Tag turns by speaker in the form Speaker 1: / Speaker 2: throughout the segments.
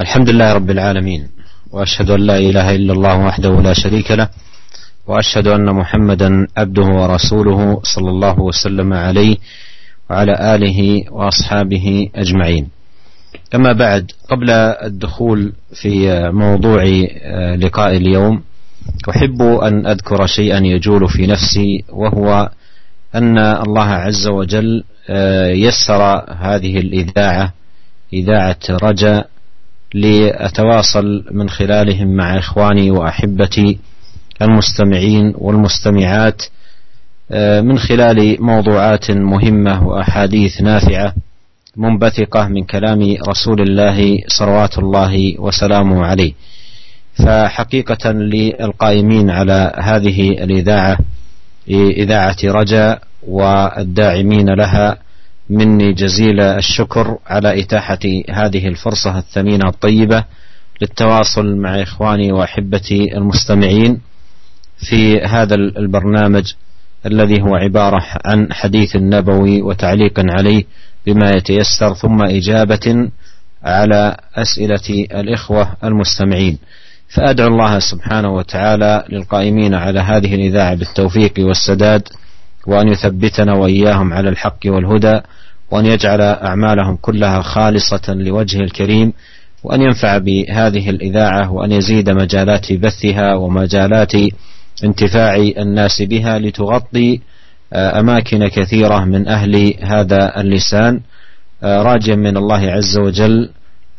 Speaker 1: الحمد لله رب العالمين وأشهد أن لا إله إلا الله وحده لا شريك له وأشهد أن محمدا عبده ورسوله صلى الله وسلم عليه وعلى آله وأصحابه أجمعين. أما بعد قبل الدخول في موضوع لقاء اليوم أحب أن أذكر شيئا يجول في نفسي وهو أن الله عز وجل يسر هذه الإذاعة إذاعة رجاء لأتواصل من خلالهم مع إخواني وأحبتي المستمعين والمستمعات آه، من خلال موضوعات مهمة وأحاديث نافعة منبثقة من كلام رسول الله صلوات الله وسلامه عليه. فحقيقة للقائمين على هذه الإذاعة إذاعة رجاء والداعمين لها مني جزيل الشكر على إتاحة هذه الفرصة الثمينة الطيبة للتواصل مع إخواني وأحبتي المستمعين في هذا البرنامج الذي هو عبارة عن حديث نبوي وتعليق عليه بما يتيسر ثم إجابة على أسئلة الإخوة المستمعين. فأدعو الله سبحانه وتعالى للقائمين على هذه الإذاعة بالتوفيق والسداد وأن يثبتنا وإياهم على الحق والهدى وأن يجعل أعمالهم كلها خالصة لوجهه الكريم وأن ينفع بهذه الإذاعة وأن يزيد مجالات بثها ومجالات انتفاع الناس بها لتغطي أماكن كثيرة من أهل هذا اللسان. راجيا من الله عز وجل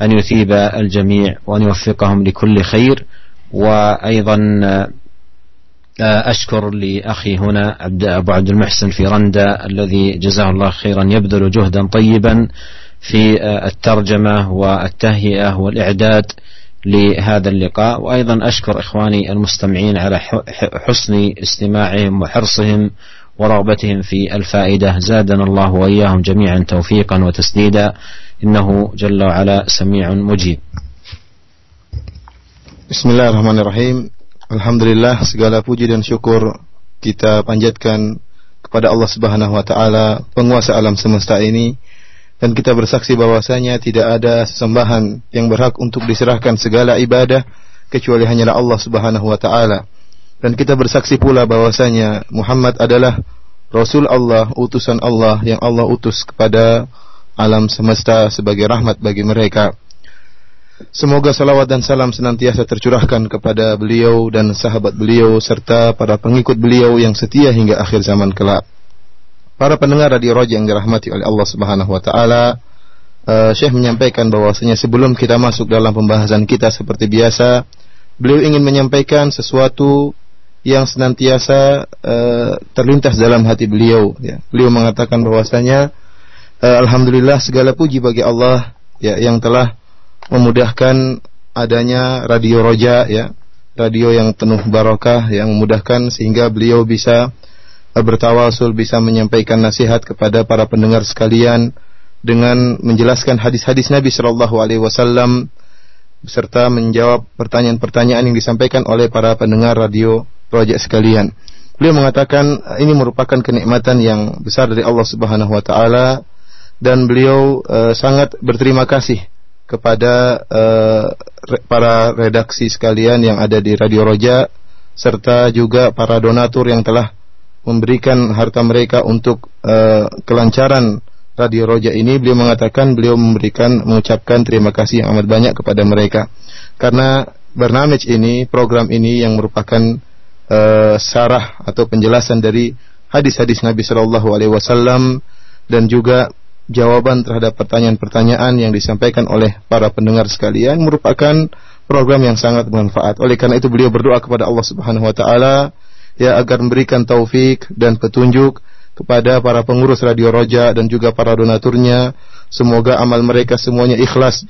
Speaker 1: أن يثيب الجميع وأن يوفقهم لكل خير. وأيضا آه، أشكر لأخي هنا عبد أبو عبد المحسن في رندا الذي جزاه الله خيرا يبذل جهدا طيبا في آه، الترجمة والتهيئة والإعداد لهذا اللقاء. وأيضا أشكر إخواني المستمعين على حسن استماعهم وحرصهم ورغبتهم في الفائدة. زادنا الله وإياهم جميعا توفيقا وتسديدا. إنه جل وعلا سميع مجيب.
Speaker 2: بسم الله الرحمن الرحيم. Alhamdulillah segala puji dan syukur kita panjatkan kepada Allah Subhanahu wa taala, penguasa alam semesta ini dan kita bersaksi bahwasanya tidak ada sesembahan yang berhak untuk diserahkan segala ibadah kecuali hanyalah Allah Subhanahu wa taala. Dan kita bersaksi pula bahwasanya Muhammad adalah Rasul Allah, utusan Allah yang Allah utus kepada alam semesta sebagai rahmat bagi mereka. Semoga salawat dan salam senantiasa tercurahkan kepada beliau dan sahabat beliau serta para pengikut beliau yang setia hingga akhir zaman kelak. Para pendengar radio Roja yang dirahmati oleh Allah Subhanahu wa taala, uh, Syekh menyampaikan bahwasanya sebelum kita masuk dalam pembahasan kita seperti biasa, beliau ingin menyampaikan sesuatu yang senantiasa uh, terlintas dalam hati beliau ya. Beliau mengatakan bahwasanya uh, alhamdulillah segala puji bagi Allah ya yang telah memudahkan adanya radio roja ya radio yang penuh barokah yang memudahkan sehingga beliau bisa eh, bertawasul bisa menyampaikan nasihat kepada para pendengar sekalian dengan menjelaskan hadis-hadis Nabi Shallallahu Alaihi Wasallam beserta menjawab pertanyaan-pertanyaan yang disampaikan oleh para pendengar radio Roja sekalian. Beliau mengatakan ini merupakan kenikmatan yang besar dari Allah Subhanahu Wa Taala dan beliau uh, sangat berterima kasih kepada uh, para redaksi sekalian yang ada di Radio Roja serta juga para donatur yang telah memberikan harta mereka untuk uh, kelancaran Radio Roja ini. Beliau mengatakan beliau memberikan mengucapkan terima kasih yang amat banyak kepada mereka. Karena bernamij ini program ini yang merupakan uh, sarah atau penjelasan dari hadis-hadis Nabi Shallallahu Alaihi Wasallam dan juga jawaban terhadap pertanyaan-pertanyaan yang disampaikan oleh para pendengar sekalian merupakan program yang sangat bermanfaat. Oleh karena itu beliau berdoa kepada Allah Subhanahu wa taala ya agar memberikan taufik dan petunjuk kepada para pengurus Radio Roja dan juga para donaturnya. Semoga amal mereka semuanya ikhlas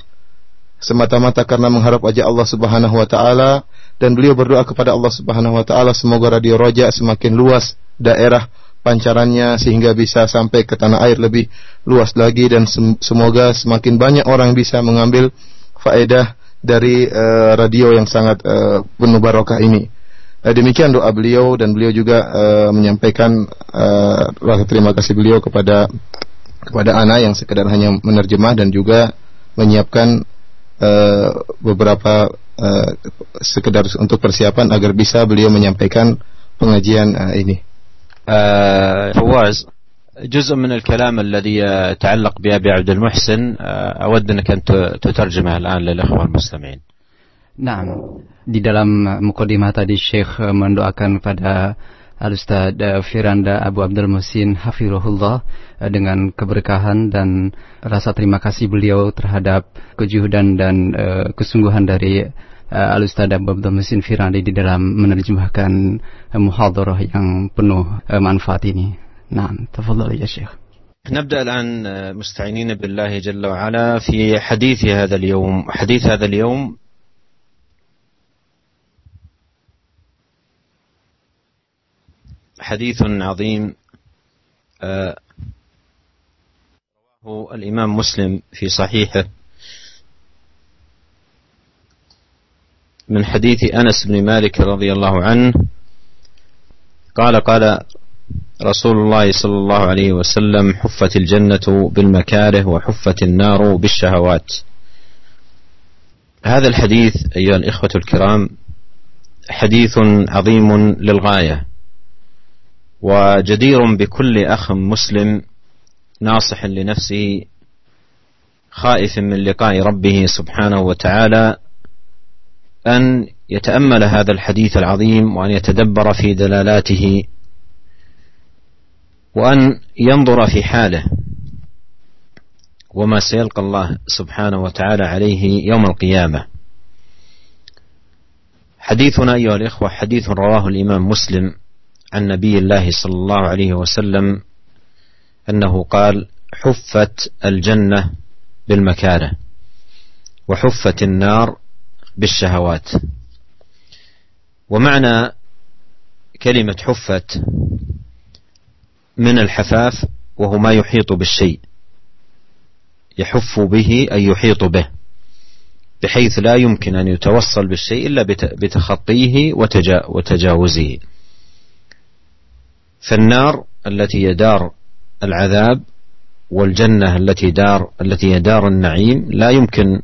Speaker 2: semata-mata karena mengharap wajah Allah Subhanahu wa taala dan beliau berdoa kepada Allah Subhanahu wa taala semoga Radio Roja semakin luas daerah pancarannya sehingga bisa sampai ke tanah air lebih luas lagi dan semoga semakin banyak orang bisa mengambil faedah dari uh, radio yang sangat uh, penuh barokah ini. Uh, demikian doa beliau dan beliau juga uh, menyampaikan uh, terima kasih beliau kepada kepada anak yang sekedar hanya menerjemah dan juga menyiapkan uh, beberapa uh, sekedar untuk persiapan agar bisa beliau menyampaikan pengajian uh, ini.
Speaker 1: فواز جزء من الكلام الذي يتعلق بأبي عبد المحسن أود أنك أن تترجمه الآن للإخوة المستمعين
Speaker 3: Nah, di dalam mukadimah tadi Syekh mendoakan pada Al-Ustaz Firanda Abu Abdul Musin Hafirullah dengan keberkahan dan rasa terima kasih beliau terhadap kejuhudan dan uh, kesungguhan dari uh, Al-Ustaz Abdul Musin Firanda di dalam menerjemahkan uh, muhadarah yang penuh uh, manfaat ini. Nah, tafadhal ya Syekh.
Speaker 1: نبدأ الآن مستعينين بالله جل وعلا في حديث هذا اليوم حديث هذا اليوم حديث عظيم رواه الإمام مسلم في صحيحه من حديث أنس بن مالك رضي الله عنه قال قال رسول الله صلى الله عليه وسلم حفت الجنة بالمكاره وحفت النار بالشهوات. هذا الحديث أيها الإخوة الكرام حديث عظيم للغاية وجدير بكل أخ مسلم ناصح لنفسه خائف من لقاء ربه سبحانه وتعالى أن يتأمل هذا الحديث العظيم وأن يتدبر في دلالاته وأن ينظر في حاله وما سيلقى الله سبحانه وتعالى عليه يوم القيامة. حديثنا أيها الإخوة حديث رواه الإمام مسلم عن نبي الله صلى الله عليه وسلم أنه قال حفت الجنة بالمكاره وحفت النار بالشهوات. ومعنى كلمة حفت من الحفاف وهو ما يحيط بالشيء. يحف به أي يحيط به بحيث لا يمكن أن يتوصل بالشيء إلا بتخطيه وتجاوزه. فالنار التي هي دار العذاب والجنة التي دار التي هي دار النعيم لا يمكن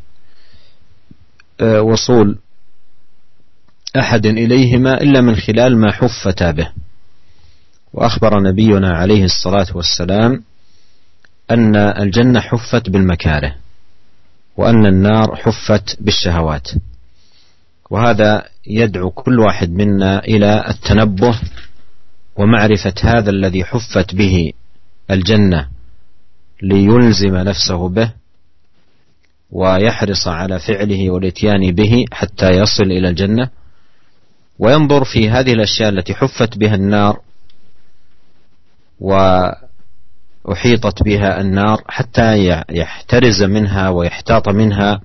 Speaker 1: وصول أحد إليهما إلا من خلال ما حفتا به. وأخبر نبينا عليه الصلاة والسلام أن الجنة حفت بالمكاره وأن النار حفت بالشهوات. وهذا يدعو كل واحد منا إلى التنبه ومعرفة هذا الذي حفت به الجنة ليلزم نفسه به ويحرص على فعله والاتيان به حتى يصل إلى الجنة. وينظر في هذه الأشياء التي حفت بها النار وأحيطت بها النار حتى يحترز منها ويحتاط منها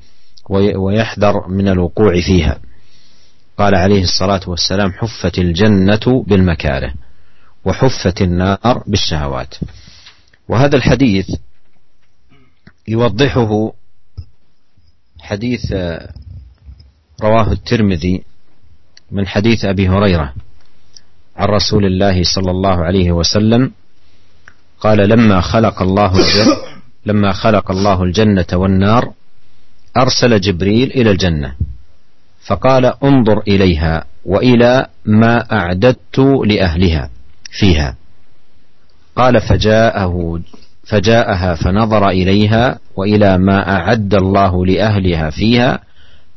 Speaker 1: ويحذر من الوقوع فيها. قال عليه الصلاة والسلام حفت الجنة بالمكاره وحفت النار بالشهوات. وهذا الحديث يوضحه حديث رواه الترمذي من حديث أبي هريرة عن رسول الله صلى الله عليه وسلم قال لما خلق الله لما خلق الله الجنة والنار أرسل جبريل إلى الجنة فقال انظر إليها وإلى ما أعددت لأهلها فيها. قال فجاءه فجاءها فنظر إليها وإلى ما أعد الله لأهلها فيها.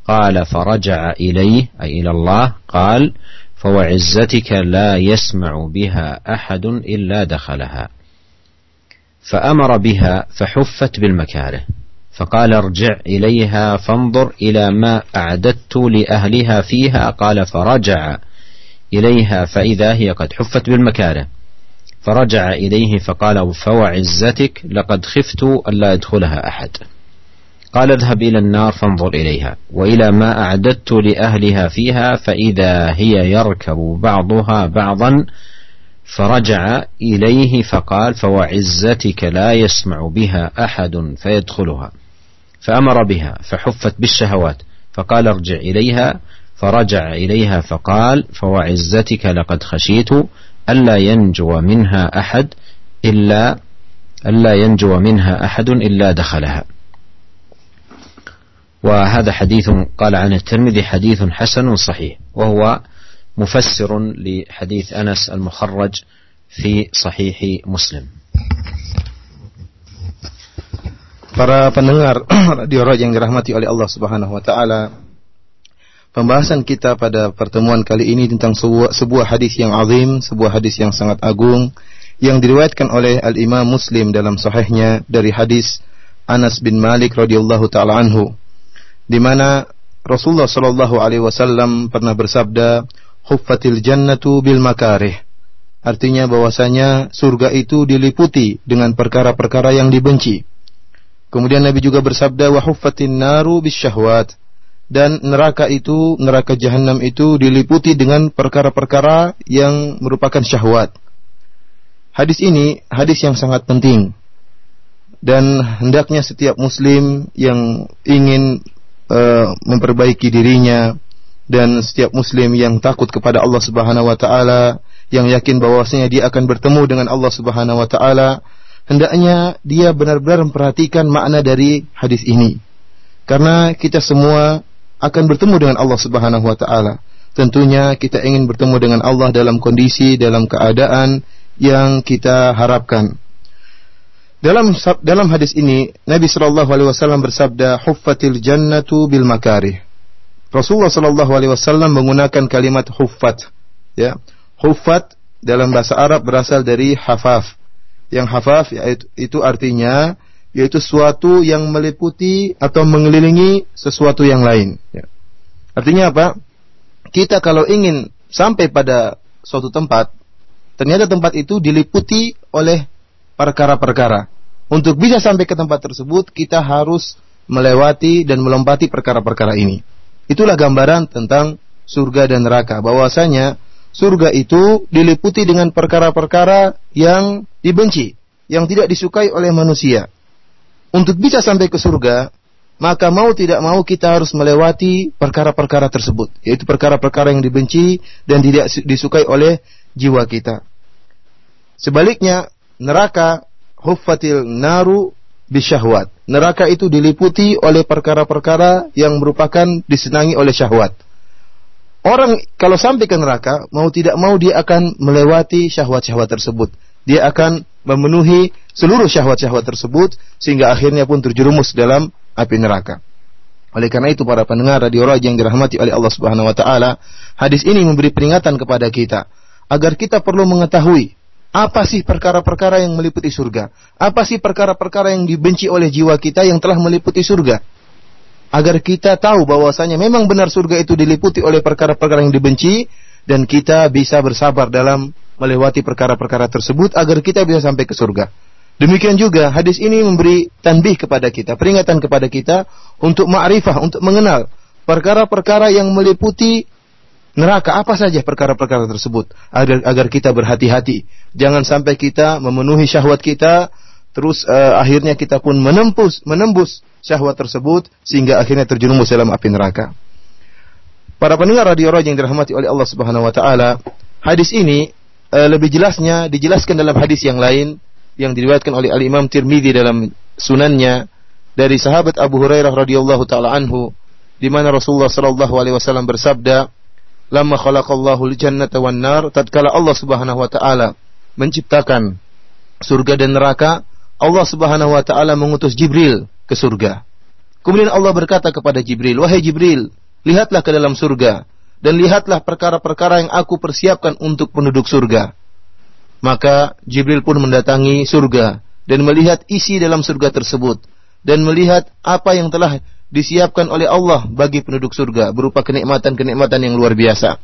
Speaker 1: قال فرجع إليه أي إلى الله قال فوعزتك لا يسمع بها أحد إلا دخلها. فأمر بها فحفت بالمكاره فقال ارجع إليها فانظر إلى ما أعددت لأهلها فيها. قال فرجع إليها فإذا هي قد حفت بالمكاره. فرجع إليه فقال فوعزتك لقد خفت ألا يدخلها أحد. قال اذهب إلى النار فانظر إليها وإلى ما أعددت لأهلها فيها فإذا هي يركب بعضها بعضا. فرجع إليه فقال فوعزتك لا يسمع بها أحد فيدخلها. فأمر بها فحفت بالشهوات فقال ارجع إليها. فرجع إليها فقال فوعزتك لقد خشيت ألا ينجو منها أحد إلا ألا ينجو منها أحد إلا دخلها وهذا حديث قال عنه الترمذي حديث حسن صحيح وهو مفسر لحديث أنس المخرج في صحيح مسلم.
Speaker 2: Para pendengar radio Raja yang dirahmati oleh Allah Subhanahu wa taala, pembahasan kita pada pertemuan kali ini tentang sebuah, sebuah hadis yang azim, sebuah hadis yang sangat agung yang diriwayatkan oleh Al Imam Muslim dalam sahihnya dari hadis Anas bin Malik radhiyallahu taala anhu di mana Rasulullah Shallallahu Alaihi Wasallam pernah bersabda, "Huffatil jannatu bil makarih." Artinya bahwasanya surga itu diliputi dengan perkara-perkara yang dibenci. Kemudian Nabi juga bersabda, "Wa huffatin naru bis syahwat." Dan neraka itu, neraka jahanam itu diliputi dengan perkara-perkara yang merupakan syahwat. Hadis ini hadis yang sangat penting dan hendaknya setiap muslim yang ingin uh, memperbaiki dirinya dan setiap muslim yang takut kepada Allah Subhanahu wa taala yang yakin bahwasanya dia akan bertemu dengan Allah Subhanahu wa taala hendaknya dia benar-benar memperhatikan makna dari hadis ini karena kita semua akan bertemu dengan Allah Subhanahu wa taala tentunya kita ingin bertemu dengan Allah dalam kondisi dalam keadaan yang kita harapkan dalam dalam hadis ini Nabi Shallallahu Alaihi Wasallam bersabda, "Huffatil jannatu bil makarih." Rasulullah Shallallahu Alaihi Wasallam menggunakan kalimat huffat. Ya, huffat dalam bahasa Arab berasal dari hafaf. Yang hafaf yaitu itu artinya yaitu suatu yang meliputi atau mengelilingi sesuatu yang lain. Ya. Artinya apa? Kita kalau ingin sampai pada suatu tempat, ternyata tempat itu diliputi oleh perkara-perkara. Untuk bisa sampai ke tempat tersebut, kita harus melewati dan melompati perkara-perkara ini. Itulah gambaran tentang surga dan neraka. Bahwasanya surga itu diliputi dengan perkara-perkara yang dibenci, yang tidak disukai oleh manusia. Untuk bisa sampai ke surga, maka mau tidak mau kita harus melewati perkara-perkara tersebut, yaitu perkara-perkara yang dibenci dan tidak disukai oleh jiwa kita. Sebaliknya, neraka huffatil naru bisyahwat. Neraka itu diliputi oleh perkara-perkara yang merupakan disenangi oleh syahwat. Orang kalau sampai ke neraka, mau tidak mau dia akan melewati syahwat-syahwat tersebut. Dia akan memenuhi seluruh syahwat-syahwat tersebut sehingga akhirnya pun terjerumus dalam api neraka. Oleh karena itu para pendengar radio Raja yang dirahmati oleh Allah Subhanahu wa taala, hadis ini memberi peringatan kepada kita agar kita perlu mengetahui apa sih perkara-perkara yang meliputi surga? Apa sih perkara-perkara yang dibenci oleh jiwa kita yang telah meliputi surga? Agar kita tahu bahwasanya memang benar surga itu diliputi oleh perkara-perkara yang dibenci dan kita bisa bersabar dalam melewati perkara-perkara tersebut agar kita bisa sampai ke surga. Demikian juga hadis ini memberi tanbih kepada kita, peringatan kepada kita untuk ma'rifah, untuk mengenal perkara-perkara yang meliputi neraka apa saja perkara-perkara tersebut agar agar kita berhati-hati jangan sampai kita memenuhi syahwat kita terus uh, akhirnya kita pun menembus menembus syahwat tersebut sehingga akhirnya terjerumus dalam api neraka. Para pendengar radio Raja yang dirahmati oleh Allah Subhanahu wa taala, hadis ini uh, lebih jelasnya dijelaskan dalam hadis yang lain yang diriwayatkan oleh Al Imam Tirmidzi dalam sunannya dari sahabat Abu Hurairah radhiyallahu taala anhu di mana Rasulullah sallallahu alaihi wasallam bersabda, lama khalaqallahu al-jannata wan nar tatkala Allah Subhanahu wa taala menciptakan surga dan neraka Allah Subhanahu wa taala mengutus Jibril ke surga. Kemudian Allah berkata kepada Jibril wahai Jibril lihatlah ke dalam surga dan lihatlah perkara-perkara yang aku persiapkan untuk penduduk surga maka Jibril pun mendatangi surga dan melihat isi dalam surga tersebut dan melihat apa yang telah disiapkan oleh Allah bagi penduduk surga berupa kenikmatan-kenikmatan yang luar biasa.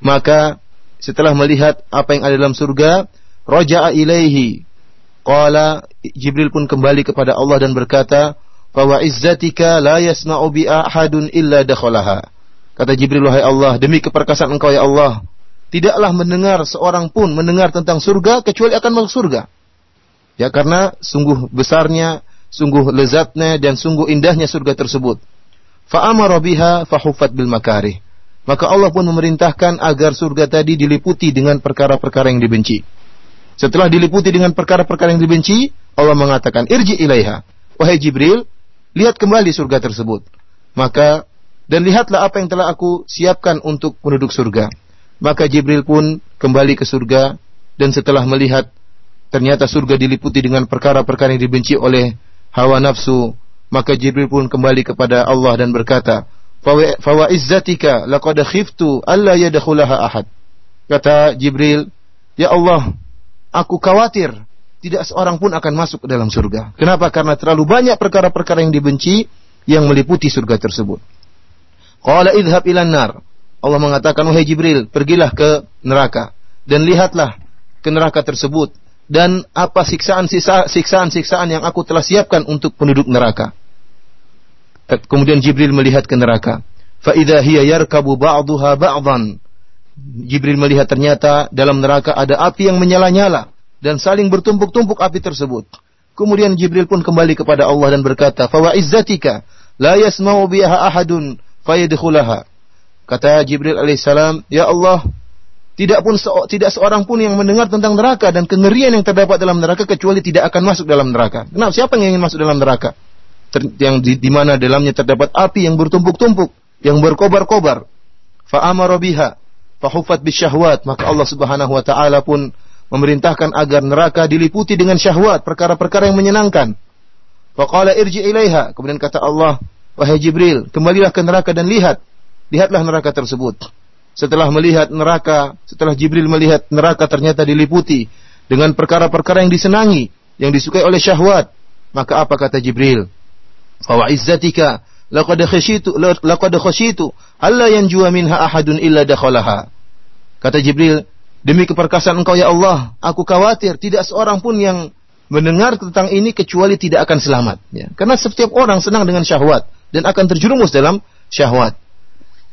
Speaker 2: Maka setelah melihat apa yang ada dalam surga, raja'a ilaihi. Qala Jibril pun kembali kepada Allah dan berkata, "Fa izzatika la yasma'u bi ahadun illa dakhalaha." Kata Jibril, "Wahai Allah, demi keperkasaan Engkau ya Allah, tidaklah mendengar seorang pun mendengar tentang surga kecuali akan masuk surga." Ya karena sungguh besarnya sungguh lezatnya dan sungguh indahnya surga tersebut. Fa'amara biha fahufat bil makarih. Maka Allah pun memerintahkan agar surga tadi diliputi dengan perkara-perkara yang dibenci. Setelah diliputi dengan perkara-perkara yang dibenci, Allah mengatakan, "Irji ilaiha." Wahai Jibril, lihat kembali surga tersebut. maka dan lihatlah apa yang telah aku siapkan untuk penduduk surga. Maka Jibril pun kembali ke surga dan setelah melihat ternyata surga diliputi dengan perkara-perkara yang dibenci oleh hawa nafsu, maka Jibril pun kembali kepada Allah dan berkata, "Fawa izzatika laqad khiftu alla yadkhulaha ahad." Kata Jibril, "Ya Allah, aku khawatir tidak seorang pun akan masuk ke dalam surga. Kenapa? Karena terlalu banyak perkara-perkara yang dibenci yang meliputi surga tersebut. Qala idhab ilan nar. Allah mengatakan, wahai Jibril, pergilah ke neraka. Dan lihatlah ke neraka tersebut. Dan apa siksaan-siksaan yang aku telah siapkan untuk penduduk neraka. Kemudian Jibril melihat ke neraka. Fa'idha hiya yarkabu. Jibril melihat ternyata dalam neraka ada api yang menyala-nyala dan saling bertumpuk-tumpuk api tersebut. Kemudian Jibril pun kembali kepada Allah dan berkata, "Fa izzatika la yasma'u biha ahadun fayadkhulaha." Kata Jibril alaihissalam, "Ya Allah, tidak pun se tidak seorang pun yang mendengar tentang neraka dan kengerian yang terdapat dalam neraka kecuali tidak akan masuk dalam neraka. Kenapa? Siapa yang ingin masuk dalam neraka? Ter yang di, di mana dalamnya terdapat api yang bertumpuk-tumpuk, yang berkobar-kobar. Fa amara biha, huffat bisyahwat, maka Allah Subhanahu wa taala pun memerintahkan agar neraka diliputi dengan syahwat, perkara-perkara yang menyenangkan. Faqala irji ilaiha. Kemudian kata Allah, wahai Jibril, kembalilah ke neraka dan lihat. Lihatlah neraka tersebut. Setelah melihat neraka, setelah Jibril melihat neraka ternyata diliputi dengan perkara-perkara yang disenangi, yang disukai oleh syahwat. Maka apa kata Jibril? Fawa izzatika laqad khasyitu laqad khasyitu alla yanjuwa minha ahadun illa dakhalaha. Kata Jibril, Demi keperkasaan engkau ya Allah, aku khawatir tidak seorang pun yang mendengar tentang ini kecuali tidak akan selamat. Ya. Karena setiap orang senang dengan syahwat dan akan terjerumus dalam syahwat.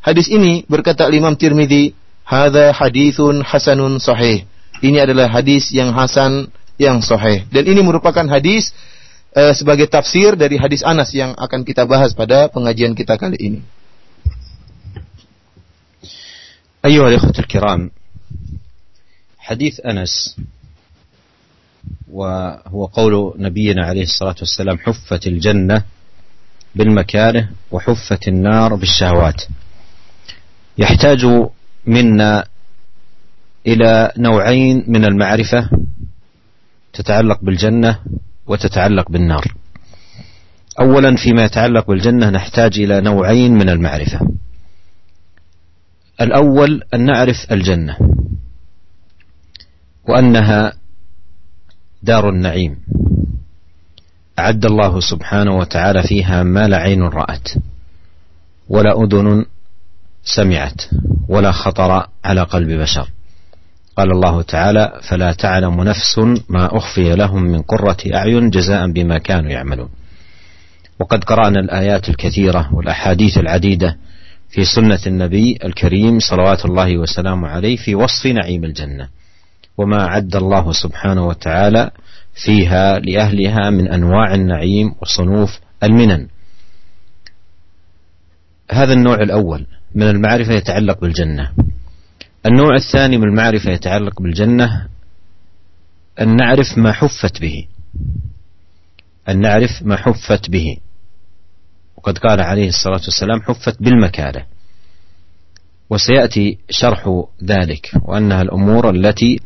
Speaker 2: Hadis ini berkata Imam Tirmidzi, "Hadza hadithun hasanun sahih." Ini adalah hadis yang hasan yang sahih. Dan ini merupakan hadis eh, sebagai tafsir dari hadis Anas yang akan kita bahas pada pengajian kita kali ini.
Speaker 1: أيها الإخوة الكرام حديث أنس وهو قول نبينا عليه الصلاة والسلام حفت الجنة بالمكاره وحفت النار بالشهوات. يحتاج منا إلى نوعين من المعرفة تتعلق بالجنة وتتعلق بالنار. أولا فيما يتعلق بالجنة نحتاج إلى نوعين من المعرفة. الأول أن نعرف الجنة وأنها دار النعيم. أعد الله سبحانه وتعالى فيها ما لا عين رأت ولا أذن سمعت ولا خطر على قلب بشر. قال الله تعالى فلا تعلم نفس ما أخفي لهم من قرة أعين جزاء بما كانوا يعملون. وقد قرأنا الآيات الكثيرة والأحاديث العديدة في سنة النبي الكريم صلوات الله وسلامه عليه في وصف نعيم الجنة. وما أعد الله سبحانه وتعالى فيها لأهلها من أنواع النعيم وصنوف المنن. هذا النوع الأول من المعرفة يتعلق بالجنة. النوع الثاني من المعرفة يتعلق بالجنة أن نعرف ما حفت به. أن نعرف ما حفت به. وقد قال عليه الصلاة والسلام حفت بالمكاره وسيأتي شرح ذلك وأنها الأمور التي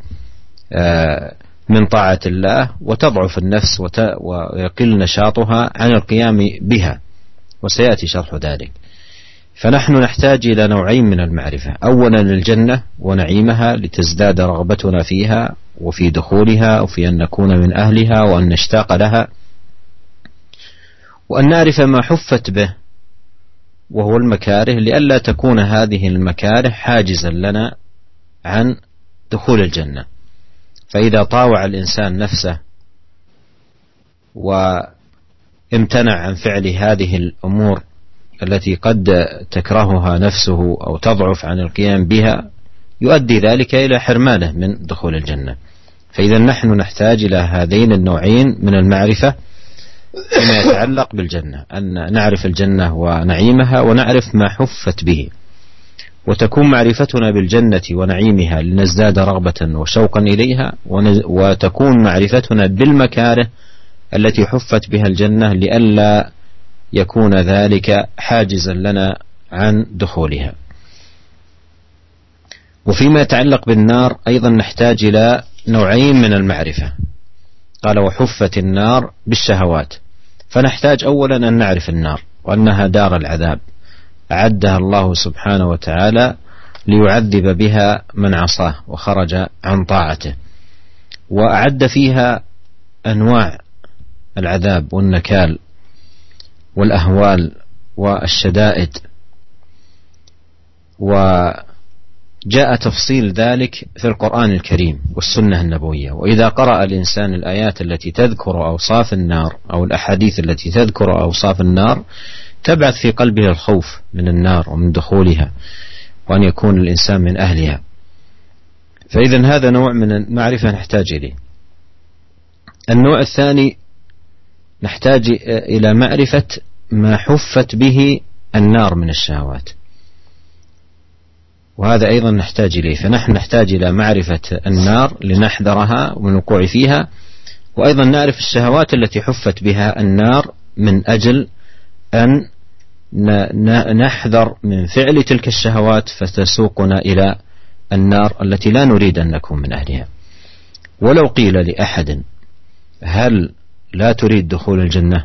Speaker 1: آه، من طاعة الله وتضعف النفس ويقل نشاطها عن القيام بها. وسيأتي شرح ذلك. فنحن نحتاج إلى نوعين من المعرفة. أولا الجنة ونعيمها لتزداد رغبتنا فيها وفي دخولها وفي أن نكون من أهلها وأن نشتاق لها. وأن نعرف ما حفت به وهو المكاره لئلا تكون هذه المكاره حاجزا لنا عن دخول الجنة. فإذا طاوع الإنسان نفسه وامتنع عن فعل هذه الأمور التي قد تكرهها نفسه أو تضعف عن القيام بها يؤدي ذلك إلى حرمانه من دخول الجنة. فإذا نحن نحتاج إلى هذين النوعين من المعرفة فيما يتعلق بالجنة أن نعرف الجنة ونعيمها ونعرف ما حفت به. وتكون معرفتنا بالجنة ونعيمها لنزداد رغبة وشوقا إليها وتكون معرفتنا بالمكاره التي حفت بها الجنة لئلا يكون ذلك حاجزا لنا عن دخولها. وفيما يتعلق بالنار أيضا نحتاج إلى نوعين من المعرفة. قال وحفت النار بالشهوات. فنحتاج أولا أن نعرف النار وأنها دار العذاب. أعدها الله سبحانه وتعالى ليعذب بها من عصاه وخرج عن طاعته. وأعد فيها أنواع العذاب والنكال والأهوال والشدائد. وجاء تفصيل ذلك في القرآن الكريم والسنة النبوية. وإذا قرأ الإنسان الآيات التي تذكر أوصاف النار أو الأحاديث التي تذكر أوصاف النار تبعث في قلبه الخوف من النار ومن دخولها وأن يكون الإنسان من أهلها. فإذا هذا نوع من المعرفة نحتاج إليه. النوع الثاني نحتاج إلى معرفة ما حفت به النار من الشهوات. وهذا أيضا نحتاج إليه. فنحن نحتاج إلى معرفة النار لنحذرها والوقوع فيها وأيضا نعرف الشهوات التي حفت بها النار من أجل أن نحذر من فعل تلك الشهوات فتسوقنا إلى النار التي لا نريد أن نكون من أهلها. ولو قيل لأحد هل لا تريد دخول الجنة؟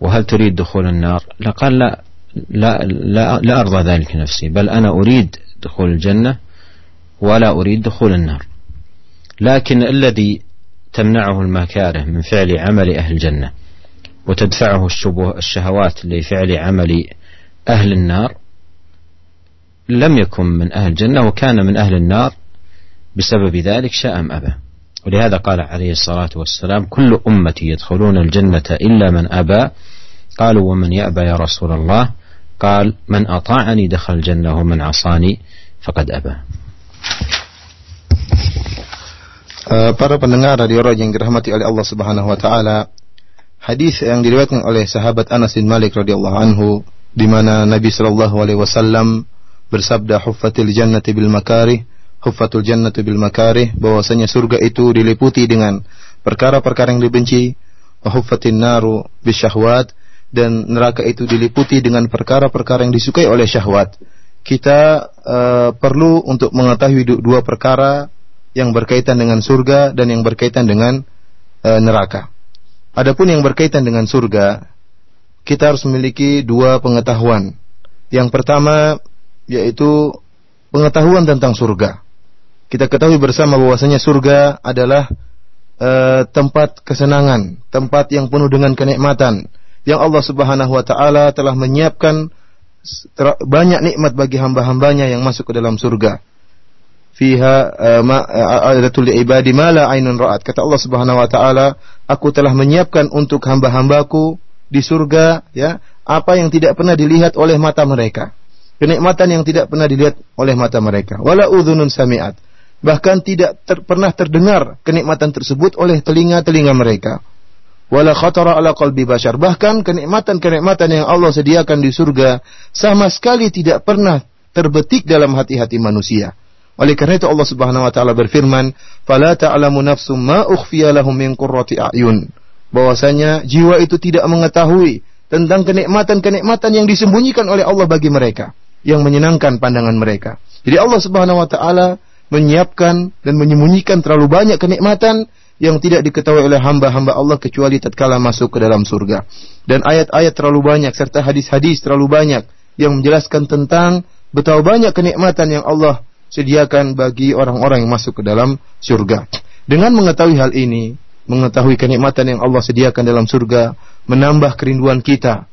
Speaker 1: وهل تريد دخول النار؟ لقال لا لا, لا, لا أرضى ذلك نفسي بل أنا أريد دخول الجنة ولا أريد دخول النار. لكن الذي تمنعه المكاره من فعل عمل أهل الجنة وتدفعه الشبه الشهوات لفعل عمل أهل النار لم يكن من أهل الجنة وكان من أهل النار بسبب ذلك شاء أم أبى. ولهذا قال عليه الصلاة والسلام كل أمتي يدخلون الجنة إلا من أبى. قالوا ومن يأبى يا رسول الله؟ قال من أطاعني دخل الجنة ومن عصاني فقد أبى.
Speaker 2: Uh, para pendengar radio Raja yang dirahmati oleh Allah Subhanahu wa taala, hadis yang diriwayatkan oleh sahabat Anas bin Malik radhiyallahu anhu di mana Nabi sallallahu alaihi wasallam bersabda huffatil jannati bil makarih huffatul jannatu bil makarih bahwasanya surga itu diliputi dengan perkara-perkara yang dibenci wa huffatin naru bisyahwat dan neraka itu diliputi dengan perkara-perkara yang disukai oleh syahwat. Kita uh, perlu untuk mengetahui dua perkara yang berkaitan dengan surga dan yang berkaitan dengan uh, neraka. Adapun yang berkaitan dengan surga, kita harus memiliki dua pengetahuan. Yang pertama yaitu pengetahuan tentang surga. Kita ketahui bersama bahwasanya surga adalah uh, tempat kesenangan, tempat yang penuh dengan kenikmatan yang Allah Subhanahu wa taala telah menyiapkan banyak nikmat bagi hamba-hambanya yang masuk ke dalam surga. Fiha uh, adatul ibadi ma la ainun ra'at. Kata Allah Subhanahu wa taala, aku telah menyiapkan untuk hamba-hambaku di surga ya, apa yang tidak pernah dilihat oleh mata mereka. Kenikmatan yang tidak pernah dilihat oleh mata mereka. Wala udhunun sami'at bahkan tidak ter, pernah terdengar kenikmatan tersebut oleh telinga-telinga mereka. Wala khatara ala qalbi bashar. Bahkan kenikmatan-kenikmatan yang Allah sediakan di surga sama sekali tidak pernah terbetik dalam hati-hati manusia. Oleh karena itu Allah Subhanahu wa taala berfirman, "Fala ta'lamu nafsum ma ukhfiya lahum min qurrati a'yun." Bahwasanya jiwa itu tidak mengetahui tentang kenikmatan-kenikmatan yang disembunyikan oleh Allah bagi mereka, yang menyenangkan pandangan mereka. Jadi Allah Subhanahu wa taala menyiapkan dan menyembunyikan terlalu banyak kenikmatan yang tidak diketahui oleh hamba-hamba Allah kecuali tatkala masuk ke dalam surga. Dan ayat-ayat terlalu banyak serta hadis-hadis terlalu banyak yang menjelaskan tentang betapa banyak kenikmatan yang Allah sediakan bagi orang-orang yang masuk ke dalam surga. Dengan mengetahui hal ini, mengetahui kenikmatan yang Allah sediakan dalam surga, menambah kerinduan kita.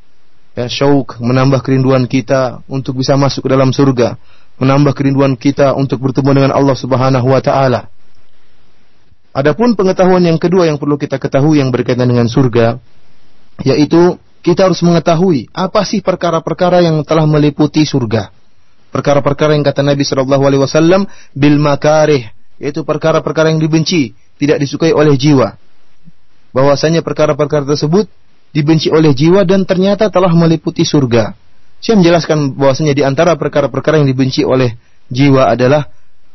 Speaker 2: Ya, syauk menambah kerinduan kita untuk bisa masuk ke dalam surga menambah kerinduan kita untuk bertemu dengan Allah Subhanahu wa taala. Adapun pengetahuan yang kedua yang perlu kita ketahui yang berkaitan dengan surga yaitu kita harus mengetahui apa sih perkara-perkara yang telah meliputi surga. Perkara-perkara yang kata Nabi Shallallahu alaihi wasallam bil makarih yaitu perkara-perkara yang dibenci, tidak disukai oleh jiwa. Bahwasanya perkara-perkara tersebut dibenci oleh jiwa dan ternyata telah meliputi surga. Saya menjelaskan bahwasanya di antara perkara-perkara yang dibenci oleh jiwa adalah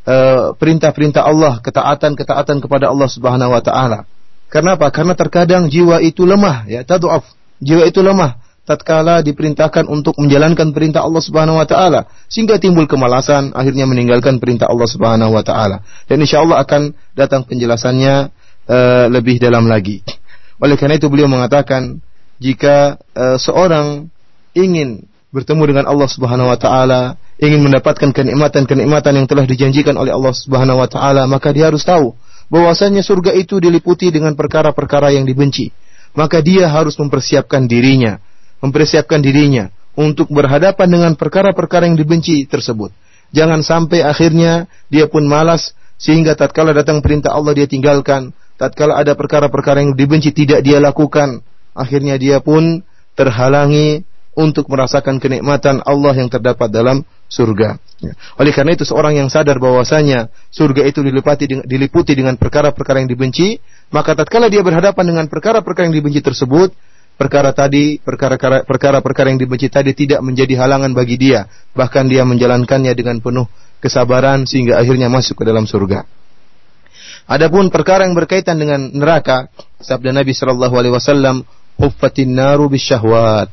Speaker 2: eh, perintah-perintah uh, Allah, ketaatan-ketaatan kepada Allah Subhanahu wa taala. Karena apa? Karena terkadang jiwa itu lemah, ya, tad'af. jiwa itu lemah tatkala diperintahkan untuk menjalankan perintah Allah Subhanahu wa taala sehingga timbul kemalasan akhirnya meninggalkan perintah Allah Subhanahu wa taala. Dan insyaallah akan datang penjelasannya uh, lebih dalam lagi. Oleh karena itu beliau mengatakan jika uh, seorang ingin bertemu dengan Allah Subhanahu wa taala ingin mendapatkan kenikmatan-kenikmatan yang telah dijanjikan oleh Allah Subhanahu wa taala maka dia harus tahu bahwasanya surga itu diliputi dengan perkara-perkara yang dibenci. Maka dia harus mempersiapkan dirinya mempersiapkan dirinya untuk berhadapan dengan perkara-perkara yang dibenci tersebut. Jangan sampai akhirnya dia pun malas sehingga tatkala datang perintah Allah dia tinggalkan, tatkala ada perkara-perkara yang dibenci tidak dia lakukan, akhirnya dia pun terhalangi untuk merasakan kenikmatan Allah yang terdapat dalam surga. Ya. Oleh karena itu seorang yang sadar bahwasanya surga itu diliputi dengan, diliputi dengan perkara-perkara yang dibenci, maka tatkala dia berhadapan dengan perkara-perkara yang dibenci tersebut, perkara tadi, perkara-perkara yang dibenci tadi tidak menjadi halangan bagi dia, bahkan dia menjalankannya dengan penuh kesabaran sehingga akhirnya masuk ke dalam surga. Adapun perkara yang berkaitan dengan neraka, sabda Nabi sallallahu alaihi wasallam, "Huffatin naru bisyahwat."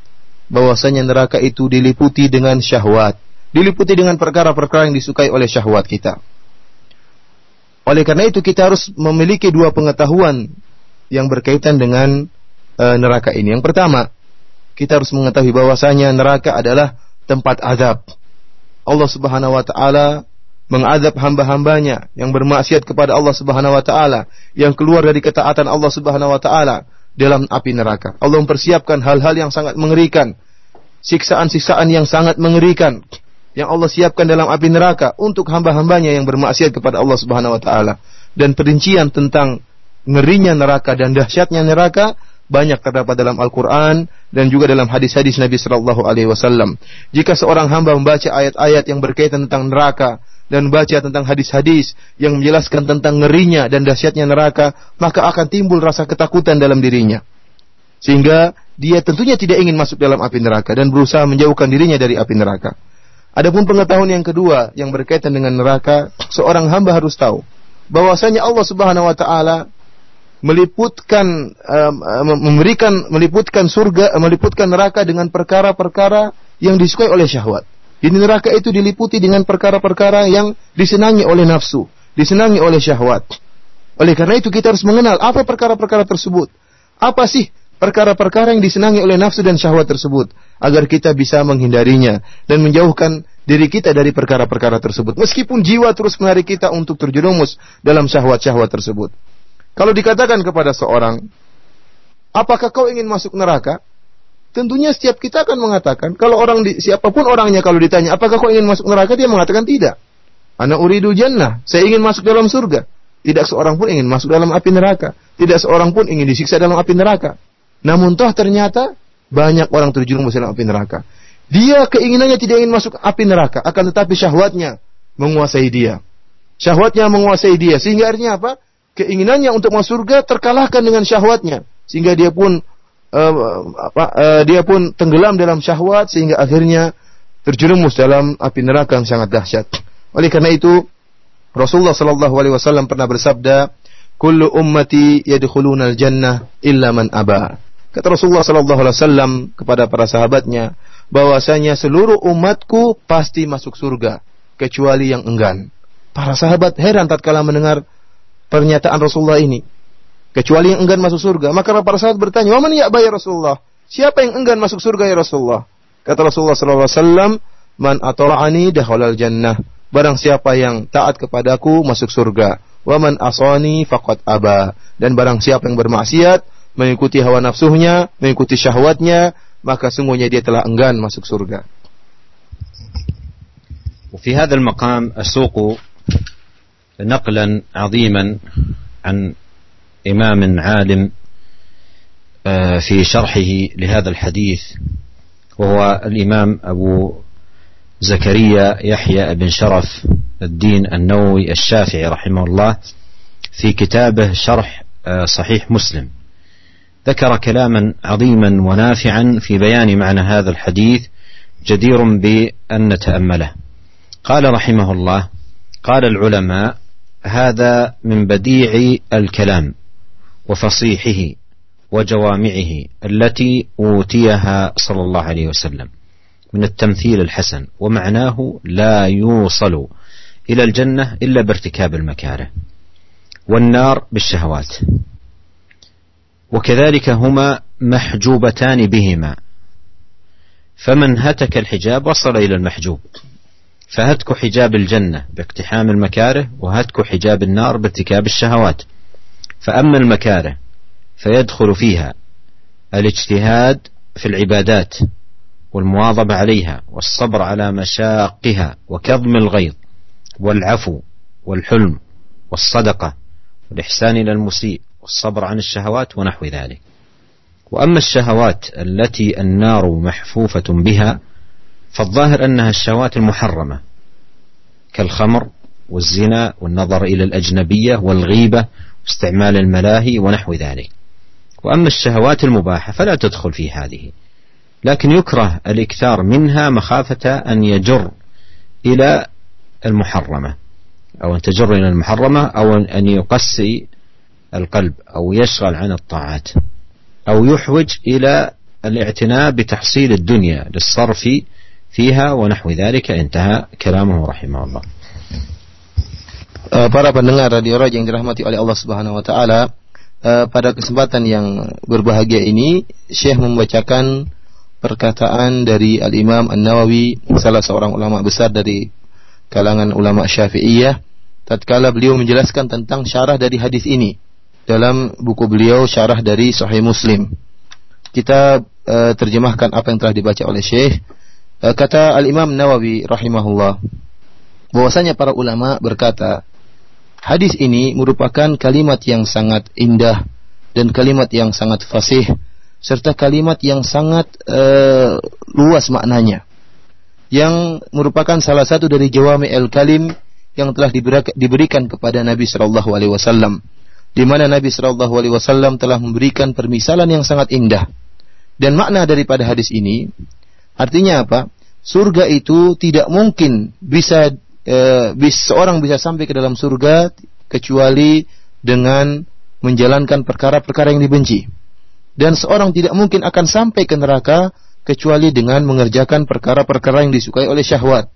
Speaker 2: Bahwasanya neraka itu diliputi dengan syahwat, diliputi dengan perkara-perkara yang disukai oleh syahwat kita. Oleh karena itu kita harus memiliki dua pengetahuan yang berkaitan dengan e, neraka ini. Yang pertama, kita harus mengetahui bahwasanya neraka adalah tempat azab. Allah Subhanahu wa taala mengadab hamba-hambanya yang bermaksiat kepada Allah Subhanahu wa taala, yang keluar dari ketaatan Allah Subhanahu wa taala dalam api neraka. Allah mempersiapkan hal-hal yang sangat mengerikan, siksaan-siksaan yang sangat mengerikan yang Allah siapkan dalam api neraka untuk hamba-hambanya yang bermaksiat kepada Allah Subhanahu wa taala. Dan perincian tentang ngerinya neraka dan dahsyatnya neraka banyak terdapat dalam Al-Quran dan juga dalam hadis-hadis Nabi Shallallahu Alaihi Wasallam. Jika seorang hamba membaca ayat-ayat yang berkaitan tentang neraka dan baca tentang hadis-hadis yang menjelaskan tentang ngerinya dan dahsyatnya neraka, maka akan timbul rasa ketakutan dalam dirinya. Sehingga dia tentunya tidak ingin masuk dalam api neraka dan berusaha menjauhkan dirinya dari api neraka. Adapun pengetahuan yang kedua yang berkaitan dengan neraka, seorang hamba harus tahu bahwasanya Allah Subhanahu wa taala meliputkan memberikan meliputkan surga meliputkan neraka dengan perkara-perkara yang disukai oleh syahwat. Di neraka itu diliputi dengan perkara-perkara yang disenangi oleh nafsu, disenangi oleh syahwat. Oleh karena itu kita harus mengenal apa perkara-perkara tersebut. Apa sih perkara-perkara yang disenangi oleh nafsu dan syahwat tersebut agar kita bisa menghindarinya dan menjauhkan diri kita dari perkara-perkara tersebut. Meskipun jiwa terus menarik kita untuk terjerumus dalam syahwat-syahwat tersebut. Kalau dikatakan kepada seorang, apakah kau ingin masuk neraka? Tentunya setiap kita akan mengatakan, kalau orang di, siapa pun orangnya kalau ditanya, apakah kau ingin masuk neraka? Dia mengatakan tidak. Ana uridu jannah. Saya ingin masuk dalam surga. Tidak seorang pun ingin masuk dalam api neraka. Tidak seorang pun ingin disiksa dalam api neraka. Namun toh ternyata banyak orang terjerumus dalam api neraka. Dia keinginannya tidak ingin masuk api neraka, akan tetapi syahwatnya menguasai dia. Syahwatnya menguasai dia. Sehingga artinya apa? Keinginannya untuk masuk surga terkalahkan dengan syahwatnya sehingga dia pun uh, apa, uh, dia pun tenggelam dalam syahwat sehingga akhirnya terjerumus dalam api neraka yang sangat dahsyat. Oleh karena itu Rasulullah sallallahu alaihi wasallam pernah bersabda, "Kullu ummati yadkhuluna al-jannah illa man aba." Kata Rasulullah sallallahu alaihi wasallam kepada para sahabatnya, bahwasanya seluruh umatku pasti masuk surga kecuali yang enggan. Para sahabat heran tatkala mendengar pernyataan Rasulullah ini. Kecuali yang enggan masuk surga. Maka para sahabat bertanya, "Waman ya ya Rasulullah?" Siapa yang enggan masuk surga ya Rasulullah? Kata Rasulullah sallallahu alaihi wasallam, "Man ata'ani dakhalal jannah." Barang siapa yang taat kepadaku masuk surga. Wa man asani faqad aba. Dan barang siapa yang bermaksiat, mengikuti hawa nafsunya, mengikuti syahwatnya, maka sungguhnya dia telah enggan masuk surga.
Speaker 1: وفي هذا المقام أسوق نقلا عظيما عن إمام عالم آه، في شرحه لهذا الحديث وهو الإمام أبو زكريا يحيى بن شرف الدين النووي الشافعي رحمه الله في كتابه شرح آه، صحيح مسلم. ذكر كلاما عظيما ونافعا في بيان معنى هذا الحديث جدير بأن نتأمله. قال رحمه الله قال العلماء هذا من بديع الكلام وفصيحه وجوامعه التي أوتيها صلى الله عليه وسلم من التمثيل الحسن ومعناه لا يوصل إلى الجنة إلا بارتكاب المكاره والنار بالشهوات. وكذلك هما محجوبتان بهما فمن هتك الحجاب وصل إلى المحجوب. فهتك حجاب الجنة باقتحام المكاره وهتك حجاب النار بارتكاب الشهوات. فأما المكاره فيدخل فيها الاجتهاد في العبادات والمواظبة عليها والصبر على مشاقها وكظم الغيظ والعفو والحلم والصدقة والإحسان إلى المسيء والصبر عن الشهوات ونحو ذلك. وأما الشهوات التي النار محفوفة بها فالظاهر أنها الشهوات المحرمة كالخمر والزنا والنظر إلى الأجنبية والغيبة واستعمال الملاهي ونحو ذلك. وأما الشهوات المباحة فلا تدخل في هذه لكن يكره الإكثار منها مخافة أن يجر إلى المحرمة أو أن تجر إلى المحرمة أو أن يقسي القلب أو يشغل عن الطاعات أو يحوج إلى الاعتناء بتحصيل الدنيا للصرف فيها ونحو ذلك انتهى كلامه رحمه الله
Speaker 2: para pendengar radio Raja yang dirahmati oleh Allah Subhanahu wa taala, uh, pada kesempatan yang berbahagia ini Syekh membacakan perkataan dari Al-Imam An-Nawawi, salah seorang ulama besar dari kalangan ulama Syafi'iyah, tatkala beliau menjelaskan tentang syarah dari hadis ini dalam buku beliau Syarah dari Sahih Muslim. Kita uh, terjemahkan apa yang telah dibaca oleh Syekh. Uh, kata Al-Imam Nawawi rahimahullah bahwasanya para ulama berkata hadis ini merupakan kalimat yang sangat indah dan kalimat yang sangat fasih serta kalimat yang sangat uh, luas maknanya yang merupakan salah satu dari jawami al-kalim yang telah diberikan kepada Nabi Shallallahu Alaihi Wasallam di mana Nabi Shallallahu Alaihi Wasallam telah memberikan permisalan yang sangat indah. Dan makna daripada hadis ini artinya apa? Surga itu tidak mungkin bisa e, bis, seorang bisa sampai ke dalam surga kecuali dengan menjalankan perkara-perkara yang dibenci. Dan seorang tidak mungkin akan sampai ke neraka kecuali dengan mengerjakan perkara-perkara yang disukai oleh syahwat.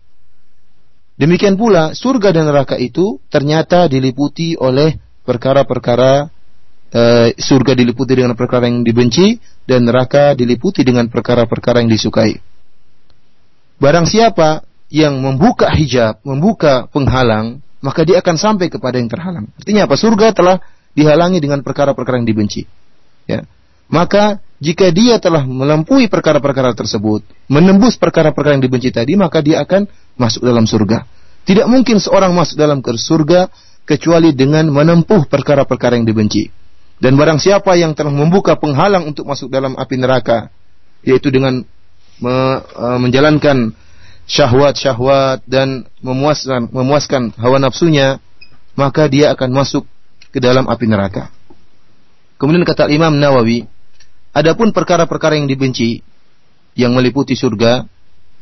Speaker 2: Demikian pula surga dan neraka itu ternyata diliputi oleh perkara-perkara e, surga diliputi dengan perkara yang dibenci dan neraka diliputi dengan perkara-perkara yang disukai. Barang siapa yang membuka hijab, membuka penghalang, maka dia akan sampai kepada yang terhalang. Artinya apa? Surga telah dihalangi dengan perkara-perkara yang dibenci. Ya. Maka jika dia telah melampaui perkara-perkara tersebut, menembus perkara-perkara yang dibenci tadi, maka dia akan masuk dalam surga. Tidak mungkin seorang masuk dalam surga kecuali dengan menempuh perkara-perkara yang dibenci. Dan barang siapa yang telah membuka penghalang untuk masuk dalam api neraka, yaitu dengan me, uh, menjalankan syahwat-syahwat dan memuaskan memuaskan hawa nafsunya, maka dia akan masuk ke dalam api neraka. Kemudian kata Imam Nawawi, adapun perkara-perkara yang dibenci yang meliputi surga,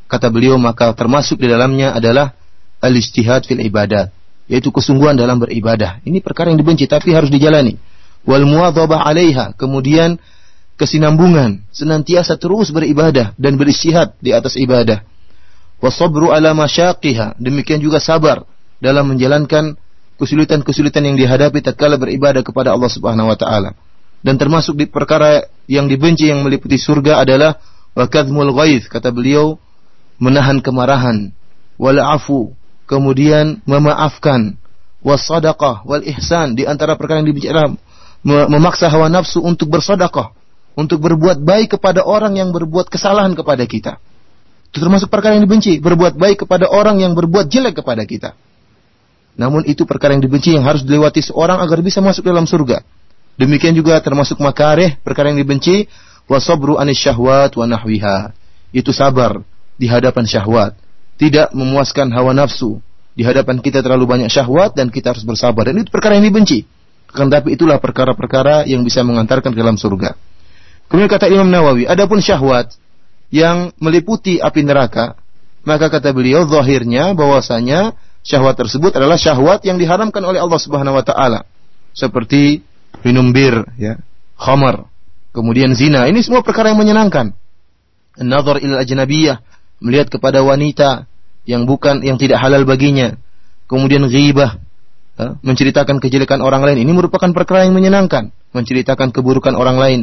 Speaker 2: kata beliau maka termasuk di dalamnya adalah al-ijtihad fil ibadat, yaitu kesungguhan dalam beribadah. Ini perkara yang dibenci tapi harus dijalani. Wal muwadhabah 'alaiha, kemudian kesinambungan, senantiasa terus beribadah dan beristihad di atas ibadah. Wasabru ala masyaqiha, demikian juga sabar dalam menjalankan kesulitan-kesulitan yang dihadapi tatkala beribadah kepada Allah Subhanahu wa taala. Dan termasuk di perkara yang dibenci yang meliputi surga adalah wa kadhmul ghaiz, kata beliau, menahan kemarahan, wal afu, kemudian memaafkan wasadaqah wal ihsan di antara perkara yang dibicarakan memaksa hawa nafsu untuk bersedekah untuk berbuat baik kepada orang yang berbuat kesalahan kepada kita itu termasuk perkara yang dibenci berbuat baik kepada orang yang berbuat jelek kepada kita namun itu perkara yang dibenci yang harus dilewati seorang agar bisa masuk dalam surga demikian juga termasuk makareh perkara yang dibenci wasabru anis syahwat wa nahwiha itu sabar di hadapan syahwat tidak memuaskan hawa nafsu. Di hadapan kita terlalu banyak syahwat dan kita harus bersabar. Dan itu perkara yang dibenci. Akan tapi itulah perkara-perkara yang bisa mengantarkan ke dalam surga. Kemudian kata Imam Nawawi, adapun syahwat yang meliputi api neraka, maka kata beliau zahirnya bahwasanya syahwat tersebut adalah syahwat yang diharamkan oleh Allah Subhanahu wa taala. Seperti minum bir, ya, khamar, kemudian zina. Ini semua perkara yang menyenangkan. Nazar ila ajnabiyah, melihat kepada wanita yang bukan yang tidak halal baginya. Kemudian ghibah, menceritakan kejelekan orang lain. Ini merupakan perkara yang menyenangkan, menceritakan keburukan orang lain.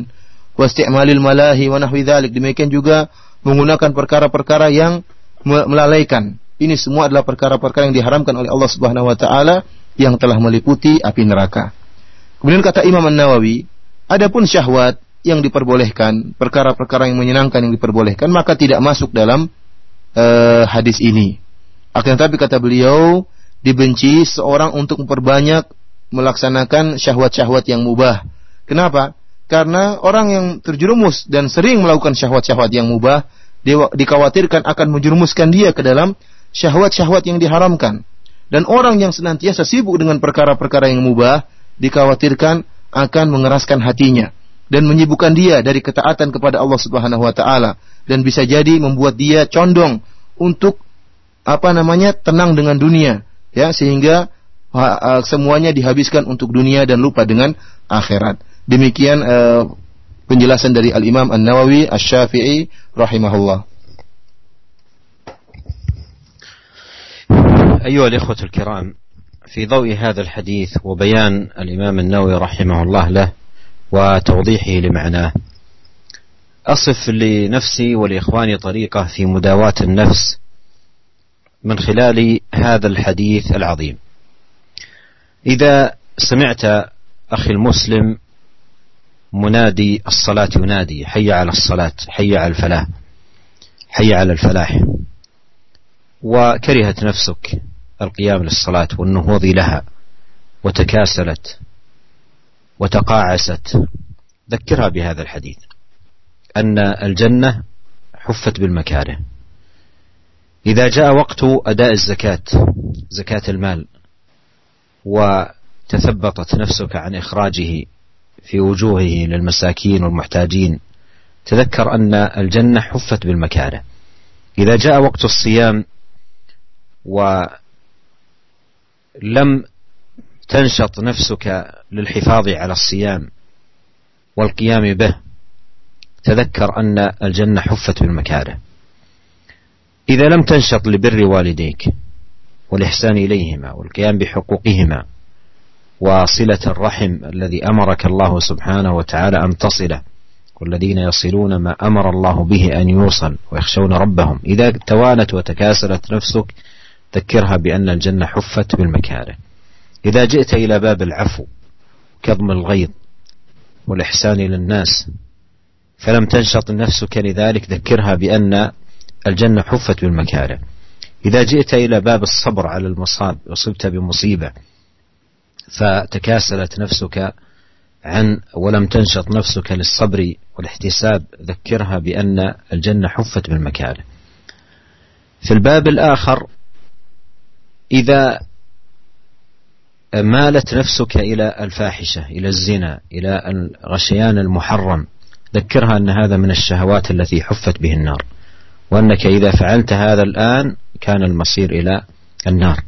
Speaker 2: Wasti'malil malahi wa nahwi dzalik. Demikian juga menggunakan perkara-perkara yang melalaikan. Ini semua adalah perkara-perkara yang diharamkan oleh Allah Subhanahu wa taala yang telah meliputi api neraka. Kemudian kata Imam An-Nawawi, adapun syahwat yang diperbolehkan, perkara-perkara yang menyenangkan yang diperbolehkan, maka tidak masuk dalam uh, hadis ini. Akan tetapi kata beliau, dibenci seorang untuk memperbanyak melaksanakan syahwat-syahwat yang mubah. Kenapa? Karena orang yang terjerumus dan sering melakukan syahwat-syahwat yang mubah, dikhawatirkan akan menjerumuskan dia ke dalam syahwat-syahwat yang diharamkan. Dan orang yang senantiasa sibuk dengan perkara-perkara yang mubah dikhawatirkan akan mengeraskan hatinya dan menyibukkan dia dari ketaatan kepada Allah Subhanahu wa taala dan bisa jadi membuat dia condong untuk apa namanya tenang dengan dunia ya sehingga semuanya dihabiskan untuk dunia dan lupa dengan akhirat. Demikian uh, penjelasan dari Al Imam An Nawawi Asy Syafi'i rahimahullah.
Speaker 1: أيها الإخوة الكرام في ضوء هذا الحديث وبيان الإمام النووي رحمه الله له وتوضيحه لمعناه أصف لنفسي ولإخواني طريقة في مداواة النفس من خلال هذا الحديث العظيم إذا سمعت أخي المسلم منادي الصلاة ينادي حي على الصلاة حي على الفلاح حي على الفلاح. وكرهت نفسك القيام للصلاة والنهوض لها وتكاسلت وتقاعست. ذكرها بهذا الحديث أن الجنة حفت بالمكاره. إذا جاء وقت أداء الزكاة زكاة المال وتثبطت نفسك عن إخراجه في وجوهه للمساكين والمحتاجين. تذكر أن الجنة حفت بالمكاره إذا جاء وقت الصيام ولم تنشط نفسك للحفاظ على الصيام والقيام به تذكر أن الجنة حفت بالمكاره إذا لم تنشط لبر والديك والإحسان إليهما والقيام بحقوقهما وصلة الرحم الذي أمرك الله سبحانه وتعالى أن تصله والذين يصلون ما أمر الله به أن يوصل ويخشون ربهم. إذا توانت وتكاسلت نفسك ذكرها بأن الجنة حفت بالمكاره. إذا جئت إلى باب العفو كظم الغيظ والإحسان إلى الناس فلم تنشط نفسك لذلك ذكرها بأن الجنة حفت بالمكاره. إذا جئت إلى باب الصبر على المصاب وصبت بمصيبة فتكاسلت نفسك عن ولم تنشط نفسك للصبر والاحتساب ذكرها بأن الجنة حفت بالمكاره في الباب الآخر إذا مالت نفسك إلى الفاحشة إلى الزنا إلى الغشيان المحرم ذكرها أن هذا من الشهوات التي حفت به النار وأنك إذا فعلت هذا الآن كان المصير إلى النار.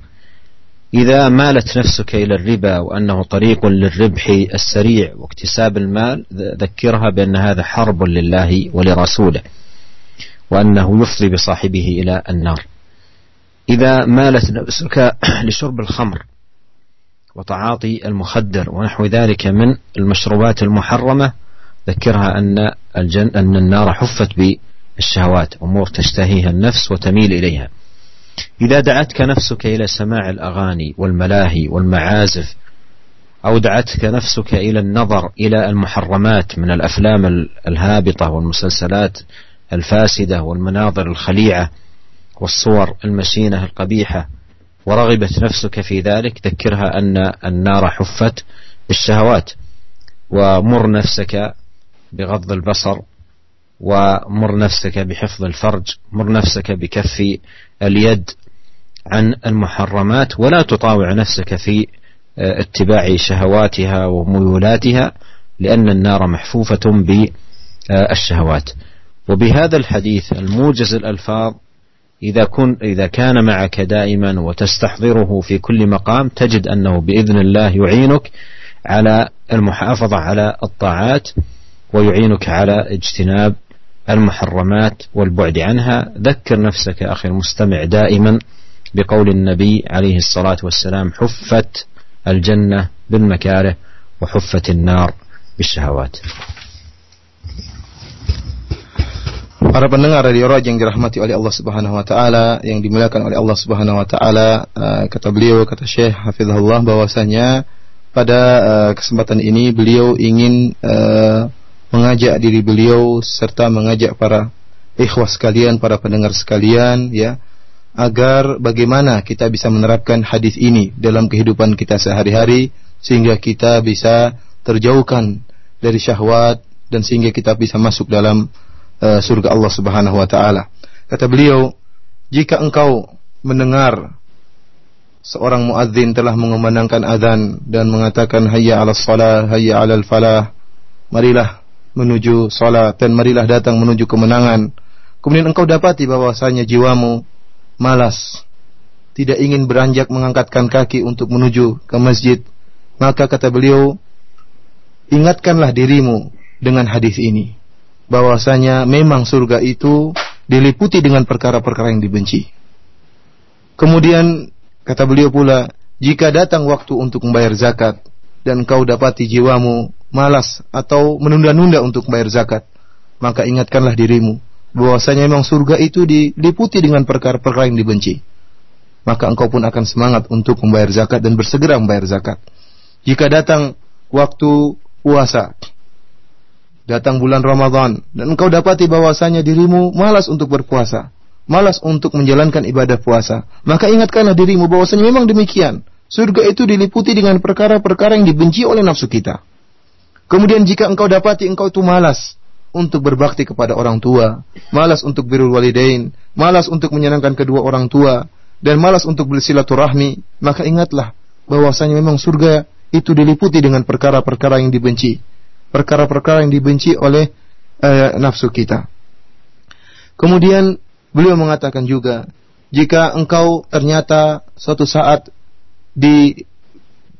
Speaker 1: إذا مالت نفسك إلى الربا وأنه طريق للربح السريع واكتساب المال ذكرها بأن هذا حرب لله ولرسوله وأنه يفضي بصاحبه إلى النار. إذا مالت نفسك لشرب الخمر وتعاطي المخدر ونحو ذلك من المشروبات المحرمة ذكرها أن الجن أن النار حفت بالشهوات أمور تشتهيها النفس وتميل إليها. إذا دعتك نفسك إلى سماع الأغاني والملاهي والمعازف أو دعتك نفسك إلى النظر إلى المحرمات من الأفلام الهابطة والمسلسلات الفاسدة والمناظر الخليعة والصور المشينة القبيحة ورغبت نفسك في ذلك ذكرها أن النار حفت بالشهوات ومر نفسك بغض البصر ومر نفسك بحفظ الفرج مر نفسك بكف اليد عن المحرمات ولا تطاوع نفسك في اتباع شهواتها وميولاتها لأن النار محفوفة بالشهوات وبهذا الحديث الموجز الألفاظ إذا, كن إذا كان معك دائما وتستحضره في كل مقام تجد أنه بإذن الله يعينك على المحافظة على الطاعات ويعينك على اجتناب المحرمات والبعد عنها ذكر نفسك أخي المستمع دائما بقول النبي عليه الصلاة والسلام حفت الجنة بالمكاره وحفت النار بالشهوات
Speaker 2: Para pendengar radio Raj yang dirahmati oleh Allah Subhanahu wa taala, yang dimuliakan oleh Allah Subhanahu wa taala, uh, kata beliau kata Syekh Hafizahullah bahwasanya pada uh, kesempatan ini beliau ingin uh, mengajak diri beliau serta mengajak para ikhwah sekalian, para pendengar sekalian ya, agar bagaimana kita bisa menerapkan hadis ini dalam kehidupan kita sehari-hari sehingga kita bisa terjauhkan dari syahwat dan sehingga kita bisa masuk dalam uh, surga Allah Subhanahu wa taala. Kata beliau, jika engkau mendengar seorang muadzin telah mengumandangkan azan dan mengatakan hayya 'alas shalah, hayya 'alal falah, marilah menuju salat dan marilah datang menuju kemenangan. Kemudian engkau dapati bahwasanya jiwamu malas, tidak ingin beranjak mengangkatkan kaki untuk menuju ke masjid, maka kata beliau, ingatkanlah dirimu dengan hadis ini bahwasanya memang surga itu diliputi dengan perkara-perkara yang dibenci. Kemudian kata beliau pula, jika datang waktu untuk membayar zakat dan kau dapati jiwamu malas atau menunda-nunda untuk membayar zakat, maka ingatkanlah dirimu bahwasanya memang surga itu diliputi dengan perkara-perkara yang dibenci. Maka engkau pun akan semangat untuk membayar zakat dan bersegera membayar zakat. Jika datang waktu puasa, datang bulan Ramadan dan engkau dapati bahwasanya dirimu malas untuk berpuasa, malas untuk menjalankan ibadah puasa, maka ingatkanlah dirimu bahwasanya memang demikian. Surga itu diliputi dengan perkara-perkara yang dibenci oleh nafsu kita. Kemudian jika engkau dapati engkau itu malas untuk berbakti kepada orang tua, malas untuk birrul walidain, malas untuk menyenangkan kedua orang tua, dan malas untuk bersilaturahmi, maka ingatlah bahwasanya memang surga itu diliputi dengan perkara-perkara yang dibenci perkara-perkara yang dibenci oleh uh, nafsu kita. Kemudian beliau mengatakan juga, jika engkau ternyata suatu saat di,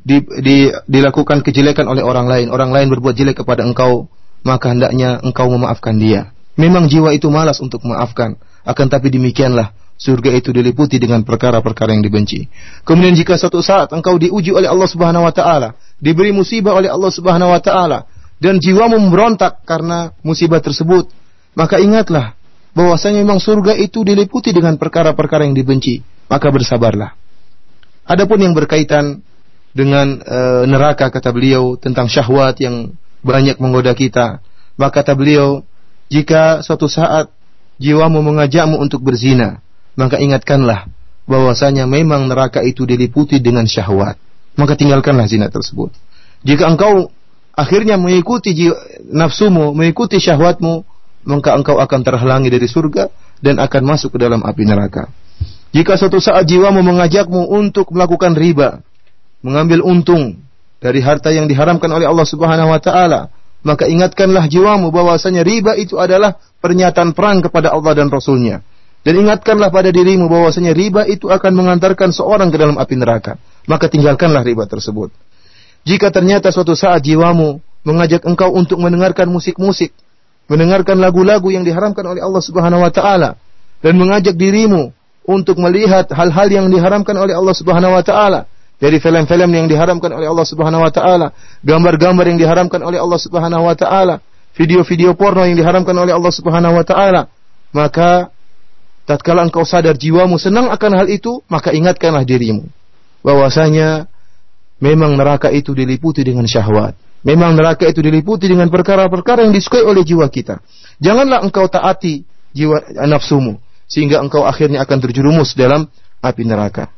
Speaker 2: di, di, dilakukan kejelekan oleh orang lain, orang lain berbuat jelek kepada engkau, maka hendaknya engkau memaafkan dia. Memang jiwa itu malas untuk memaafkan, akan tapi demikianlah surga itu diliputi dengan perkara-perkara yang dibenci. Kemudian jika suatu saat engkau diuji oleh Allah Subhanahu wa taala, diberi musibah oleh Allah Subhanahu wa taala, dan jiwamu memberontak karena musibah tersebut, maka ingatlah bahwasanya memang surga itu diliputi dengan perkara-perkara yang dibenci, maka bersabarlah. Adapun yang berkaitan dengan e, neraka kata beliau tentang syahwat yang banyak menggoda kita, maka kata beliau, jika suatu saat jiwamu mengajakmu untuk berzina, maka ingatkanlah bahwasanya memang neraka itu diliputi dengan syahwat. Maka tinggalkanlah zina tersebut. Jika engkau akhirnya mengikuti nafsumu, mengikuti syahwatmu, maka engkau akan terhalangi dari surga dan akan masuk ke dalam api neraka. Jika suatu saat jiwamu mengajakmu untuk melakukan riba, mengambil untung dari harta yang diharamkan oleh Allah Subhanahu wa taala, maka ingatkanlah jiwamu bahwasanya riba itu adalah pernyataan perang kepada Allah dan Rasulnya. Dan ingatkanlah pada dirimu bahwasanya riba itu akan mengantarkan seorang ke dalam api neraka. Maka tinggalkanlah riba tersebut. Jika ternyata suatu saat jiwamu mengajak engkau untuk mendengarkan musik-musik, mendengarkan lagu-lagu yang diharamkan oleh Allah Subhanahu wa taala dan mengajak dirimu untuk melihat hal-hal yang diharamkan oleh Allah Subhanahu wa taala dari film-film yang diharamkan oleh Allah Subhanahu wa taala, gambar-gambar yang diharamkan oleh Allah Subhanahu wa taala, video-video porno yang diharamkan oleh Allah Subhanahu wa taala, maka tatkala engkau sadar jiwamu senang akan hal itu, maka ingatkanlah dirimu bahwasanya Memang neraka itu diliputi dengan syahwat. Memang neraka itu diliputi dengan perkara-perkara yang disukai oleh jiwa kita. Janganlah engkau taati jiwa nafsumu sehingga engkau akhirnya akan terjerumus dalam api neraka.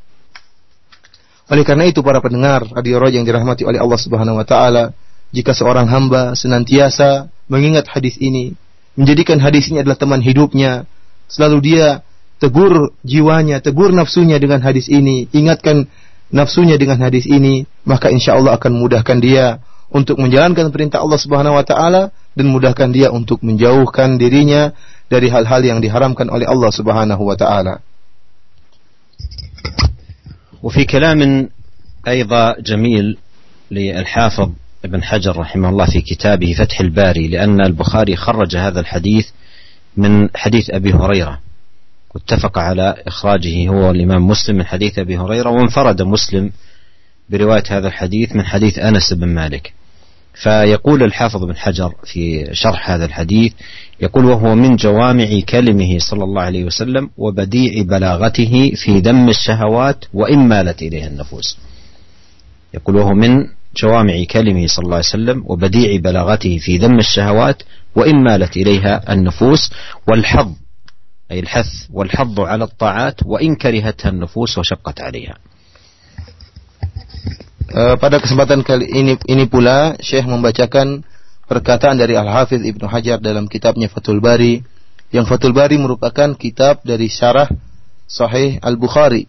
Speaker 2: Oleh karena itu para pendengar radio roh yang dirahmati oleh Allah Subhanahu wa taala, jika seorang hamba senantiasa mengingat hadis ini, menjadikan hadis ini adalah teman hidupnya, selalu dia tegur jiwanya, tegur nafsunya dengan hadis ini, ingatkan nafsunya dengan hadis ini, maka insya Allah akan memudahkan dia untuk menjalankan perintah Allah Subhanahu wa taala dan mudahkan dia untuk menjauhkan dirinya dari hal-hal yang diharamkan oleh Allah Subhanahu wa taala.
Speaker 1: وفي كلام أيضا جميل للحافظ ابن حجر رحمه الله في كتابه فتح الباري لأن البخاري خرج هذا الحديث من حديث أبي هريرة. واتفق على إخراجه هو الإمام مسلم من حديث أبي هريرة وانفرد مسلم برواية هذا الحديث من حديث أنس بن مالك. فيقول الحافظ بن حجر في شرح هذا الحديث يقول وهو من جوامع كلمه صلى الله عليه وسلم وبديع بلاغته في ذم الشهوات وإن مالت إليها النفوس. يقول وهو من جوامع كلمه صلى الله عليه وسلم وبديع بلاغته في ذم الشهوات وإن مالت إليها النفوس والحظ أي الحث والحظ على الطاعات وإن كرهتها النفوس وشقت عليها.
Speaker 2: Uh, pada kesempatan kali ini ini pula Syekh membacakan perkataan dari Al-Hafiz Ibnu Hajar dalam kitabnya Fathul Bari yang Fathul Bari merupakan kitab dari syarah Sahih Al-Bukhari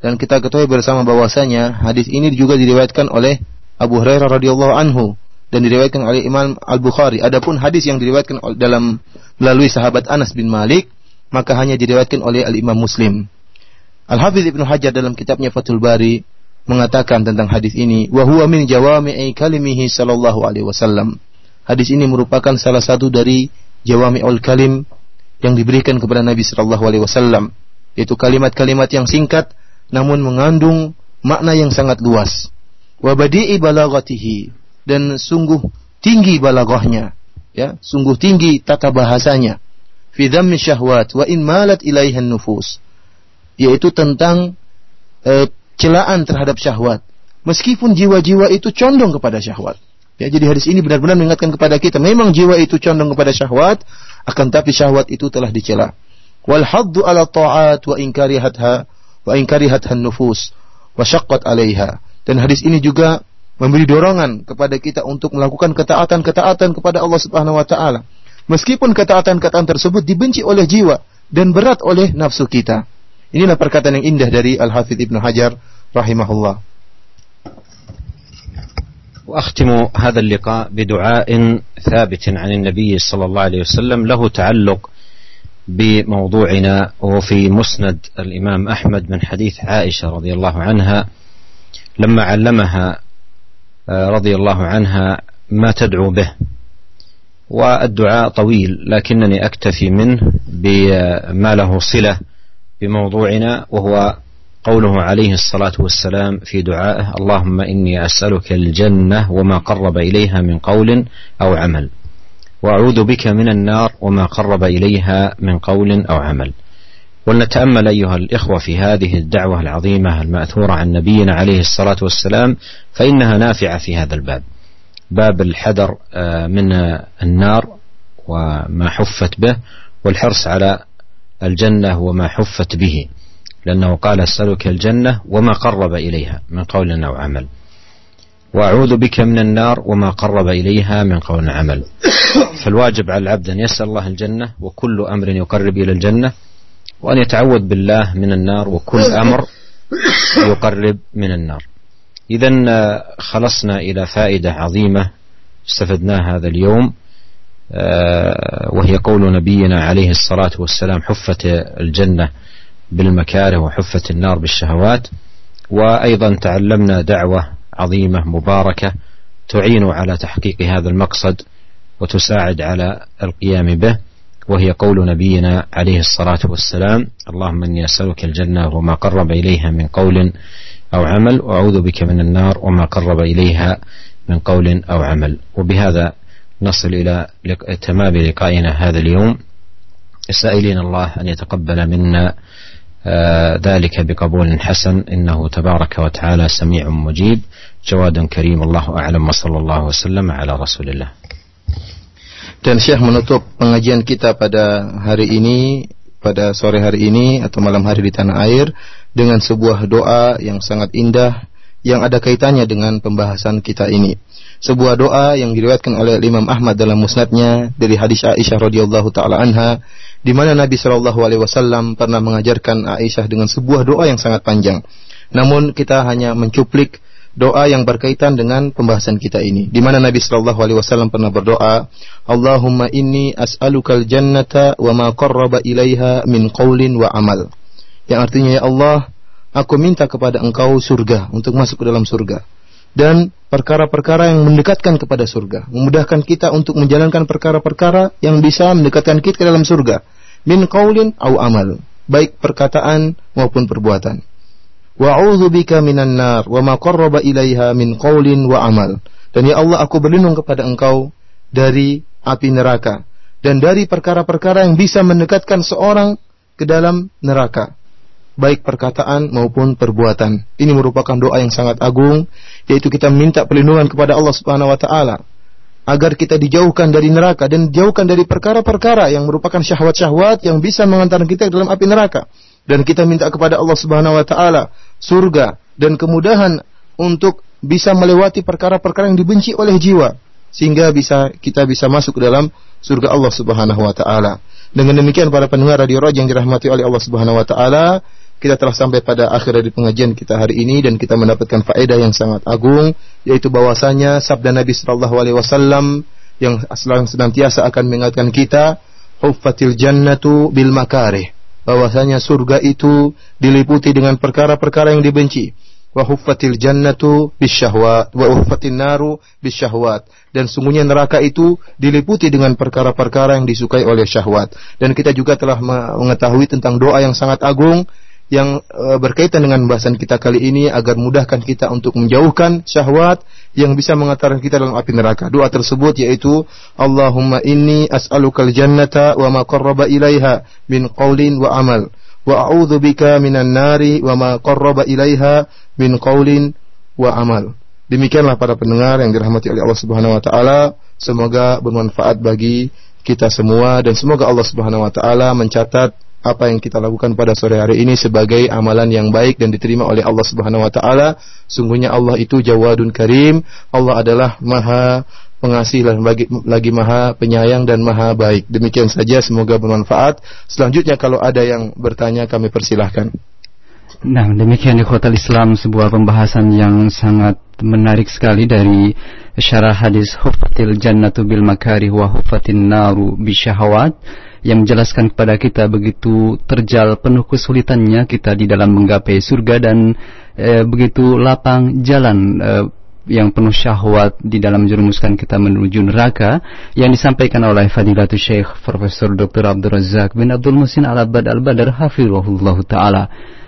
Speaker 2: dan kita ketahui bersama bahwasanya hadis ini juga diriwayatkan oleh Abu Hurairah radhiyallahu anhu dan diriwayatkan oleh Imam Al-Bukhari. Adapun hadis yang diriwayatkan dalam melalui sahabat Anas bin Malik maka hanya diriwayatkan oleh Al-Imam Muslim. Al-Hafiz Ibnu Hajar dalam kitabnya Fathul Bari mengatakan tentang hadis ini wa huwa min jawami'i kalimihi sallallahu alaihi wasallam. Hadis ini merupakan salah satu dari jawami'ul kalim yang diberikan kepada Nabi sallallahu alaihi wasallam, yaitu kalimat-kalimat yang singkat namun mengandung makna yang sangat luas. Wa badi'i balaghatihi dan sungguh tinggi balaghahnya, ya, sungguh tinggi tata bahasanya. Fi syahwat wa in malat ilaihan nufus. Yaitu tentang eh, celaan terhadap syahwat. Meskipun jiwa-jiwa itu condong kepada syahwat. Ya, jadi hadis ini benar-benar mengingatkan kepada kita, memang jiwa itu condong kepada syahwat, akan tapi syahwat itu telah dicela. Wal haddu ala ta'at wa inkarihatha wa inkarihatha nufus wa syaqqat 'alaiha. Dan hadis ini juga memberi dorongan kepada kita untuk melakukan ketaatan-ketaatan kepada Allah Subhanahu wa taala. Meskipun ketaatan-ketaatan tersebut dibenci oleh jiwa dan berat oleh nafsu kita. Inilah perkataan yang indah dari Al-Hafidh Ibnu Hajar rahimahullah.
Speaker 1: وأختم هذا اللقاء بدعاء ثابت عن النبي صلى الله عليه وسلم له تعلق بموضوعنا وفي مسند الإمام أحمد من حديث عائشة رضي الله عنها لما علمها رضي الله عنها ما تدعو به والدعاء طويل لكنني أكتفي منه بما له صلة بموضوعنا وهو قوله عليه الصلاة والسلام في دعائه اللهم إني أسألك الجنة وما قرب إليها من قول أو عمل وأعوذ بك من النار وما قرب إليها من قول أو عمل. ولنتأمل أيها الإخوة في هذه الدعوة العظيمة المأثورة عن نبينا عليه الصلاة والسلام فإنها نافعة في هذا الباب. باب الحذر آه، من النار وما حفت به والحرص على الجنة وما حفت به لأنه قال أسألك الجنة وما قرب إليها من قول أو عمل. وأعوذ بك من النار وما قرب إليها من قول عمل. فالواجب على العبد أن يسأل الله الجنة وكل أمر يقرب إلى الجنة وأن يتعوذ بالله من النار وكل أمر يقرب من النار. إذا خلصنا إلى فائدة عظيمة استفدناها هذا اليوم. وهي قول نبينا عليه الصلاة والسلام حفت الجنة بالمكاره وحفت النار بالشهوات. وأيضا تعلمنا دعوة عظيمة مباركة تعين على تحقيق هذا المقصد وتساعد على القيام به وهي قول نبينا عليه الصلاة والسلام اللهم إني أسألك الجنة وما قرب إليها من قول أو عمل وأعوذ بك من النار وما قرب إليها من قول أو عمل. وبهذا نصل إلى تمام لقائنا هذا اليوم سائلين الله أن يتقبل منا آه، ذلك بقبول حسن إنه تبارك وتعالى سميع مجيب جواد كريم الله أعلم وصلى الله وسلم على رسول الله
Speaker 2: Dan Syekh menutup pengajian kita pada hari ini, pada sore hari ini atau malam hari di tanah air dengan sebuah doa yang sangat indah yang ada kaitannya dengan pembahasan kita ini sebuah doa yang diriwayatkan oleh Imam Ahmad dalam musnadnya dari hadis Aisyah radhiyallahu taala anha di mana Nabi Shallallahu alaihi wasallam pernah mengajarkan Aisyah dengan sebuah doa yang sangat panjang. Namun kita hanya mencuplik doa yang berkaitan dengan pembahasan kita ini di mana Nabi Shallallahu alaihi wasallam pernah berdoa Allahumma inni as'alukal jannata wa ma qarraba ilaiha min qaulin wa amal yang artinya ya Allah aku minta kepada engkau surga untuk masuk ke dalam surga dan perkara-perkara yang mendekatkan kepada surga, memudahkan kita untuk menjalankan perkara-perkara yang bisa mendekatkan kita ke dalam surga. Min qaulin au amal, baik perkataan maupun perbuatan. Wa bika minan nar wa ma qarraba ilaiha min qaulin wa amal. Dan ya Allah aku berlindung kepada Engkau dari api neraka dan dari perkara-perkara yang bisa mendekatkan seorang ke dalam neraka baik perkataan maupun perbuatan. Ini merupakan doa yang sangat agung, yaitu kita minta perlindungan kepada Allah Subhanahu wa taala agar kita dijauhkan dari neraka dan dijauhkan dari perkara-perkara yang merupakan syahwat-syahwat yang bisa mengantarkan kita ke dalam api neraka. Dan kita minta kepada Allah Subhanahu wa taala surga dan kemudahan untuk bisa melewati perkara-perkara yang dibenci oleh jiwa sehingga bisa kita bisa masuk ke dalam surga Allah Subhanahu wa taala. Dengan demikian para pendengar radio Raja yang dirahmati oleh Allah Subhanahu wa taala, kita telah sampai pada akhir dari pengajian kita hari ini dan kita mendapatkan faedah yang sangat agung yaitu bahwasanya sabda Nabi sallallahu alaihi wasallam yang senantiasa akan mengingatkan kita huffatil jannatu bil makarih. Bahwasanya surga itu diliputi dengan perkara-perkara yang dibenci. Wa huffatil jannatu bisyahwat. Wa huffatin naru bisyahwat. Dan sungguhnya neraka itu diliputi dengan perkara-perkara yang disukai oleh syahwat. Dan kita juga telah mengetahui tentang doa yang sangat agung yang e, berkaitan dengan bahasan kita kali ini agar mudahkan kita untuk menjauhkan syahwat yang bisa mengantarkan kita dalam api neraka. Doa tersebut yaitu Allahumma inni as'alukal jannata wa ma qarraba ilaiha min qaulin wa amal wa a'udzu bika minan nari wa ma qarraba ilaiha min qaulin wa amal. Demikianlah para pendengar yang dirahmati oleh Allah Subhanahu wa taala, semoga bermanfaat bagi kita semua dan semoga Allah Subhanahu wa taala mencatat apa yang kita lakukan pada sore hari ini sebagai amalan yang baik dan diterima oleh Allah Subhanahu wa taala. Sungguhnya Allah itu Jawadun Karim. Allah adalah Maha pengasih dan lagi, lagi Maha penyayang dan Maha baik. Demikian saja semoga bermanfaat. Selanjutnya kalau ada yang bertanya kami persilahkan.
Speaker 3: Nah, demikian ikhwatal Islam sebuah pembahasan yang sangat menarik sekali dari syarah hadis Huffatil Jannatu bil Makari wa Huffatin Naru Bisyahawat yang menjelaskan kepada kita begitu terjal penuh kesulitannya kita di dalam menggapai surga dan e, begitu lapang jalan e, yang penuh syahwat di dalam jerumuskan kita menuju neraka yang disampaikan oleh Fadilatul Syekh Profesor Dr. Abdul Razak bin Abdul Musin Al-Abad Al-Badar Hafizahullah Ta'ala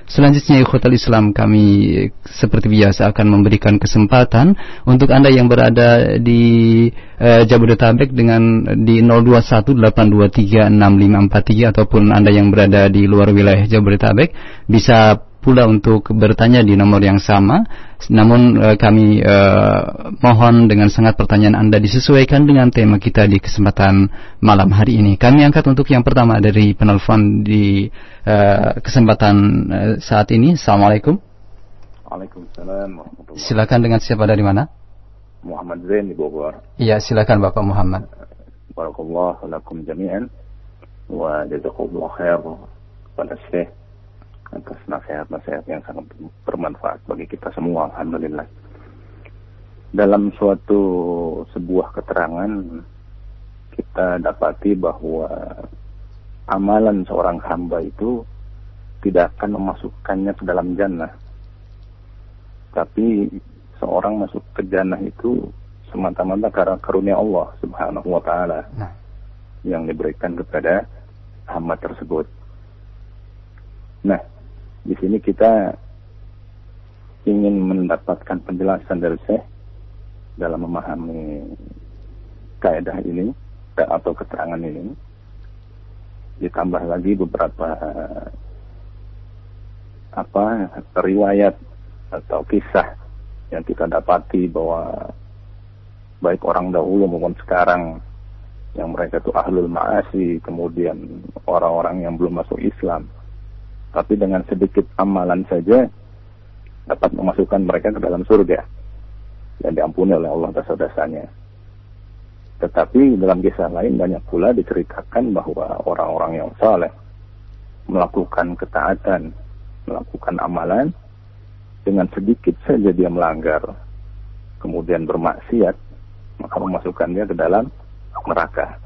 Speaker 3: Selanjutnya ikhwatal Islam kami seperti biasa akan memberikan kesempatan untuk Anda yang berada di uh, Jabodetabek dengan di 0218236543 ataupun Anda yang berada di luar wilayah Jabodetabek bisa pula untuk bertanya di nomor yang sama. Namun uh, kami uh, mohon dengan sangat pertanyaan Anda disesuaikan dengan tema kita di kesempatan malam hari ini. Kami angkat untuk yang pertama dari penelpon di uh, kesempatan uh, saat ini. Assalamualaikum.
Speaker 4: Waalaikumsalam
Speaker 3: Silakan dengan siapa dari mana?
Speaker 4: Muhammad Zain di Bogor.
Speaker 3: Iya, silakan Bapak Muhammad.
Speaker 4: Barakallahu lakum jami'an wa jazakumullah khair pada Syekh atas nasihat-nasihat yang sangat bermanfaat bagi kita semua alhamdulillah. Dalam suatu sebuah keterangan kita dapati bahwa amalan seorang hamba itu tidak akan memasukkannya ke dalam jannah. Tapi seorang masuk ke jannah itu semata-mata karena karunia Allah subhanahu wa ta'ala nah. yang diberikan kepada hamba tersebut. Nah di sini kita ingin mendapatkan penjelasan dari Syekh dalam memahami kaidah ini atau keterangan ini. Ditambah lagi beberapa apa riwayat atau kisah yang kita dapati bahwa baik orang dahulu maupun sekarang yang mereka itu ahlul ma'asi kemudian orang-orang yang belum masuk Islam tapi dengan sedikit amalan saja dapat memasukkan mereka ke dalam surga dan diampuni oleh Allah dosa-dosanya. Tetapi dalam kisah lain banyak pula diceritakan bahwa orang-orang yang saleh melakukan ketaatan, melakukan amalan dengan sedikit saja dia melanggar, kemudian bermaksiat, maka memasukkan dia ke dalam neraka.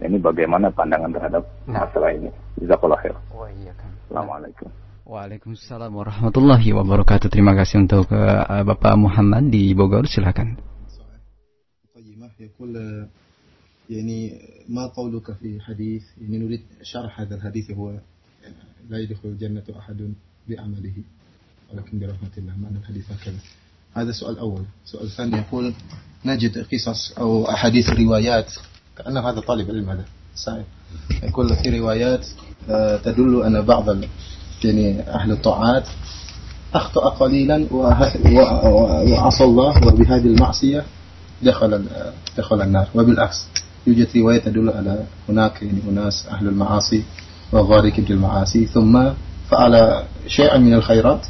Speaker 4: Ini bagaimana pandangan terhadap nah. masalah ini? Jazakallah khair. Oh, iya kan. Assalamualaikum.
Speaker 3: Waalaikumsalam warahmatullahi wabarakatuh. Terima kasih untuk uh, Bapak Muhammad di Bogor. Silakan.
Speaker 2: يقول يعني ما قولك في حديث يعني نريد شرح هذا الحديث هو لا يدخل الجنة أحد بعمله ولكن برحمة الله معنى الحديث هكذا هذا سؤال أول سؤال ثاني يقول نجد قصص أو أحاديث روايات كأن هذا طالب علم هذا. سائل يقول في روايات آه، تدل أن بعض يعني أهل الطاعات أخطأ قليلا وعصى الله وبهذه المعصية دخل دخل النار. وبالعكس يوجد رواية تدل على هناك يعني أناس أهل المعاصي وغارق المعاصي ثم فعل شيئا من الخيرات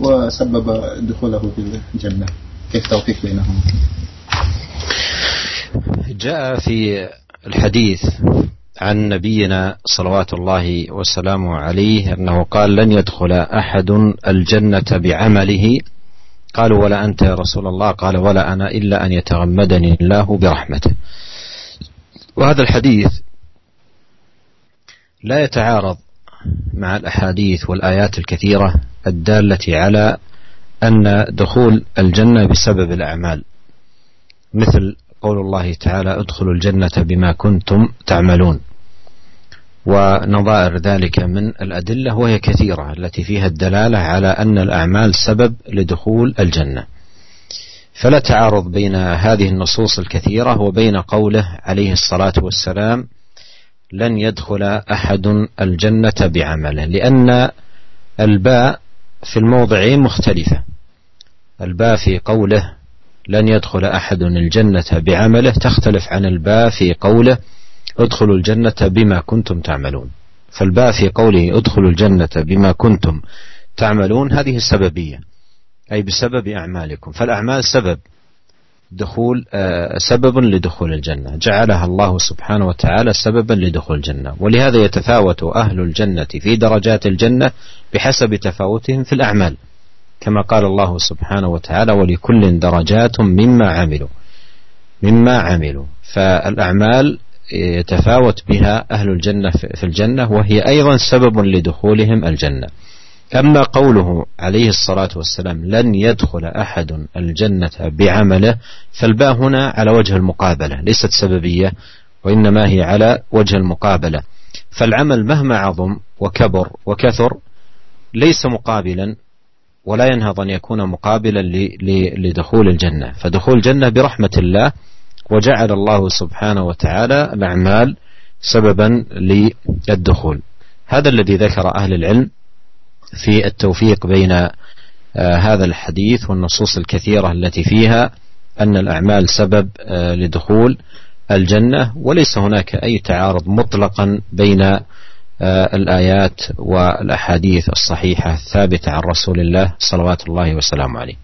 Speaker 2: وسبب دخوله في الجنة. كيف توفيق بينهم؟
Speaker 1: جاء في الحديث عن نبينا صلوات الله وسلامه عليه أنه قال لن يدخل أحد الجنة بعمله. قالوا ولا أنت يا رسول الله؟ قال ولا أنا إلا أن يتغمدني الله برحمته. وهذا الحديث لا يتعارض مع الأحاديث والآيات الكثيرة الدالة على أن دخول الجنة بسبب الأعمال. مثل قول الله تعالى ادخلوا الجنة بما كنتم تعملون. ونظائر ذلك من الأدلة وهي كثيرة التي فيها الدلالة على أن الأعمال سبب لدخول الجنة. فلا تعارض بين هذه النصوص الكثيرة وبين قوله عليه الصلاة والسلام لن يدخل أحد الجنة بعمله لأن الباء في الموضعين مختلفة. الباء في قوله لن يدخل أحد الجنة بعمله. تختلف عن الباء في قوله ادخلوا الجنة بما كنتم تعملون. فالباء في قوله ادخلوا الجنة بما كنتم تعملون هذه السببية أي بسبب أعمالكم. فالأعمال سبب دخول آه، سبب لدخول الجنة. جعلها الله سبحانه وتعالى سببا لدخول الجنة. ولهذا يتفاوت أهل الجنة في درجات الجنة بحسب تفاوتهم في الأعمال. كما قال الله سبحانه وتعالى ولكل درجات مما عملوا مما عملوا. فالأعمال يتفاوت بها أهل الجنة في الجنة وهي أيضا سبب لدخولهم الجنة. أما قوله عليه الصلاة والسلام لن يدخل أحد الجنة بعمله فالباء هنا على وجه المقابلة ليست سببية وإنما هي على وجه المقابلة. فالعمل مهما عظم وكبر وكثر ليس مقابلا ولا ينهض أن يكون مقابلا لدخول الجنة. فدخول الجنة برحمة الله وجعل الله سبحانه وتعالى الأعمال سببا للدخول. هذا الذي ذكر أهل العلم في التوفيق بين آه، هذا الحديث والنصوص الكثيرة التي فيها أن الأعمال سبب آه، لدخول الجنة وليس هناك أي تعارض مطلقا بين الآيات والأحاديث الصحيحة الثابتة عن رسول الله صلوات الله وسلامه عليه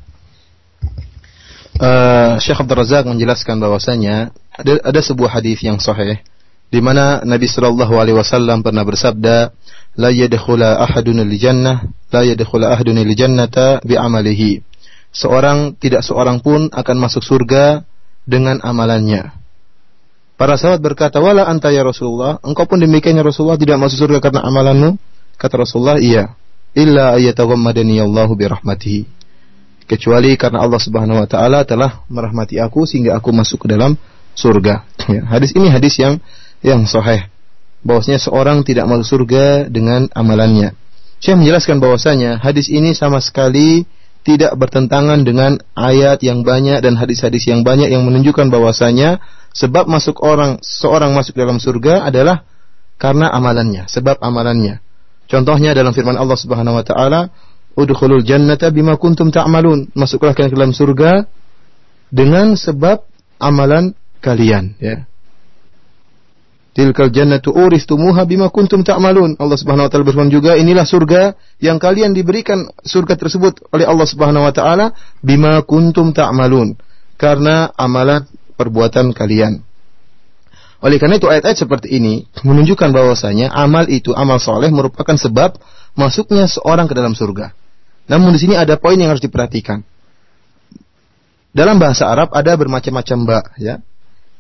Speaker 2: Uh, Syekh Abdul Razak menjelaskan bahwasanya ada, ada sebuah hadis yang sahih di mana Nabi Shallallahu alaihi wasallam pernah bersabda la yadkhula ahadun al jannah la yadkhula ahadun al jannata bi amalihi seorang tidak seorang pun akan masuk surga dengan amalannya Para sahabat berkata, "Wala anta ya Rasulullah, engkau pun demikian ya Rasulullah tidak masuk surga karena amalanmu?" Kata Rasulullah, "Iya." Illa ayyataghammadani Allahu bi rahmatihi. Kecuali karena Allah Subhanahu wa taala telah merahmati aku sehingga aku masuk ke dalam surga. Ya, hadis ini hadis yang yang sahih. Bahwasanya seorang tidak masuk surga dengan amalannya. Saya menjelaskan bahwasanya hadis ini sama sekali tidak bertentangan dengan ayat yang banyak dan hadis-hadis yang banyak yang menunjukkan bahwasanya sebab masuk orang seorang masuk dalam surga adalah karena amalannya, sebab amalannya. Contohnya dalam firman Allah Subhanahu wa taala, "Udkhulul jannata bima kuntum ta'malun." Masuklah kalian ke dalam surga dengan sebab amalan kalian, ya. Tilkal jannatu uristumuha bima kuntum ta'malun. Allah Subhanahu wa taala berfirman juga, inilah surga yang kalian diberikan surga tersebut oleh Allah Subhanahu wa taala bima kuntum ta'malun. Karena amalan perbuatan kalian. Oleh karena itu ayat-ayat seperti ini menunjukkan bahwasanya amal itu amal soleh merupakan sebab masuknya seorang ke dalam surga. Namun di sini ada poin yang harus diperhatikan. Dalam bahasa Arab ada bermacam-macam ba, ya.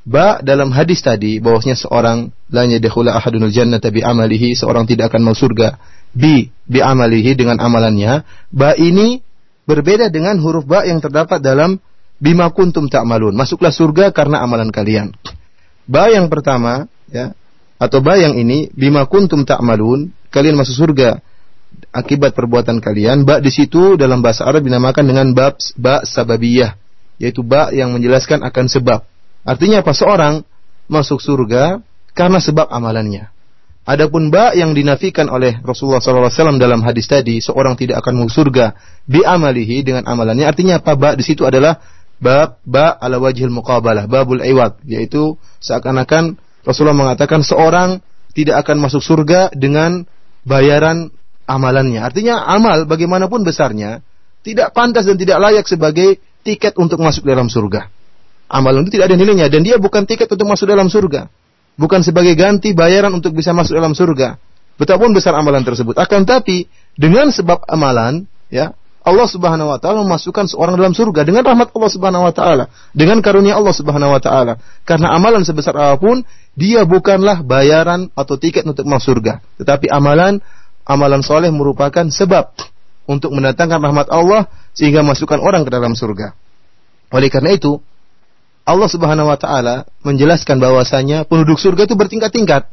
Speaker 2: Ba dalam hadis tadi bahwasanya seorang la yadkhulu ahadunul jannata bi amalihi, seorang tidak akan masuk surga bi bi amalihi dengan amalannya. Ba ini berbeda dengan huruf ba yang terdapat dalam bima kuntum ta'malun. Masuklah surga karena amalan kalian. Ba yang pertama ya atau ba yang ini bima kuntum ta'malun, kalian masuk surga akibat perbuatan kalian. Ba di situ dalam bahasa Arab dinamakan dengan bab ba sababiyah, yaitu ba yang menjelaskan akan sebab. Artinya apa? Seorang masuk surga karena sebab amalannya. Adapun ba yang dinafikan oleh Rasulullah SAW dalam hadis tadi, seorang tidak akan masuk surga bi amalihi dengan amalannya. Artinya apa? Ba di situ adalah bab ba ala wajhil muqabalah, babul iwad, yaitu seakan-akan Rasulullah mengatakan seorang tidak akan masuk surga dengan bayaran amalannya. Artinya amal bagaimanapun besarnya tidak pantas dan tidak layak sebagai tiket untuk masuk dalam surga. Amalan itu tidak ada nilainya dan dia bukan tiket untuk masuk dalam surga. Bukan sebagai ganti bayaran untuk bisa masuk dalam surga. Betapapun besar amalan tersebut. Akan tapi dengan sebab amalan, ya Allah Subhanahu wa taala memasukkan seorang dalam surga dengan rahmat Allah Subhanahu wa taala, dengan karunia Allah Subhanahu wa taala. Karena amalan sebesar apa pun, dia bukanlah bayaran atau tiket untuk masuk surga, tetapi amalan amalan soleh merupakan sebab untuk mendatangkan rahmat Allah sehingga masukkan orang ke dalam surga. Oleh karena itu, Allah Subhanahu wa taala menjelaskan bahwasanya penduduk surga itu bertingkat-tingkat.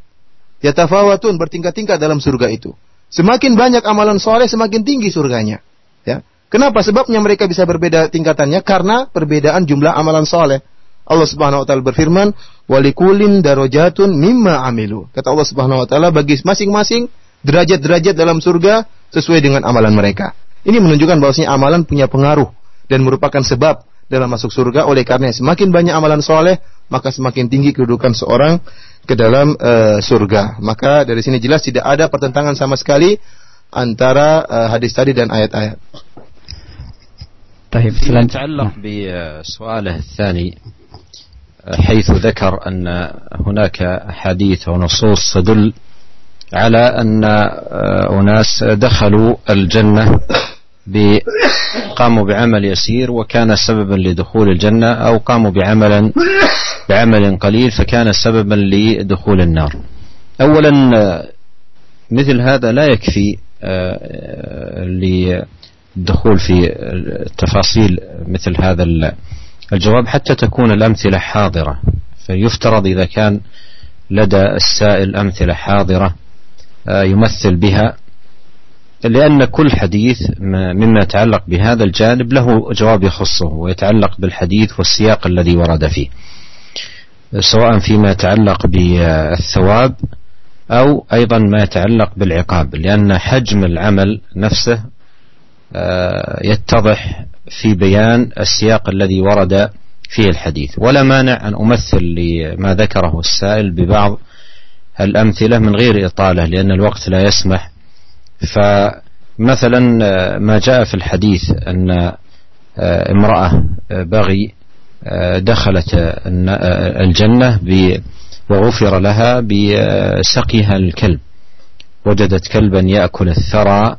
Speaker 2: Yatafawatun bertingkat-tingkat dalam surga itu. Semakin banyak amalan soleh, semakin tinggi surganya. Ya. Kenapa? Sebabnya mereka bisa berbeda tingkatannya karena perbedaan jumlah amalan soleh. Allah Subhanahu wa taala berfirman, "Walikulin darajatun mimma amilu." Kata Allah Subhanahu wa taala bagi masing-masing derajat-derajat dalam surga sesuai dengan amalan mereka. Ini menunjukkan bahwasanya amalan punya pengaruh dan merupakan sebab dalam masuk surga. Oleh karena semakin banyak amalan soleh, maka semakin tinggi kedudukan seorang ke dalam uh, surga. Maka dari sini jelas tidak ada pertentangan sama sekali antara uh, hadis tadi dan ayat-ayat.
Speaker 1: طيب يتعلق بسؤاله الثاني حيث ذكر أن هناك أحاديث ونصوص تدل على أن أناس دخلوا الجنة قاموا بعمل يسير وكان سببا لدخول الجنة أو قاموا بعمل بعمل قليل فكان سببا لدخول النار. أولا مثل هذا لا يكفي آه، للدخول في تفاصيل مثل هذا الجواب حتى تكون الأمثلة حاضرة. فيفترض إذا كان لدى السائل أمثلة حاضرة آه، يمثل بها لأن كل حديث مما يتعلق بهذا الجانب له جواب يخصه ويتعلق بالحديث والسياق الذي ورد فيه. سواء فيما يتعلق بالثواب أو أيضا ما يتعلق بالعقاب لأن حجم العمل نفسه آه، يتضح في بيان السياق الذي ورد فيه الحديث. ولا مانع أن أمثل لما ذكره السائل ببعض الأمثلة من غير إطالة لأن الوقت لا يسمح. فمثلا آه، ما جاء في الحديث أن آه، امرأة بغي دخلت الجنة وغفر لها بسقيها الكلب. وجدت كلبا يأكل الثرى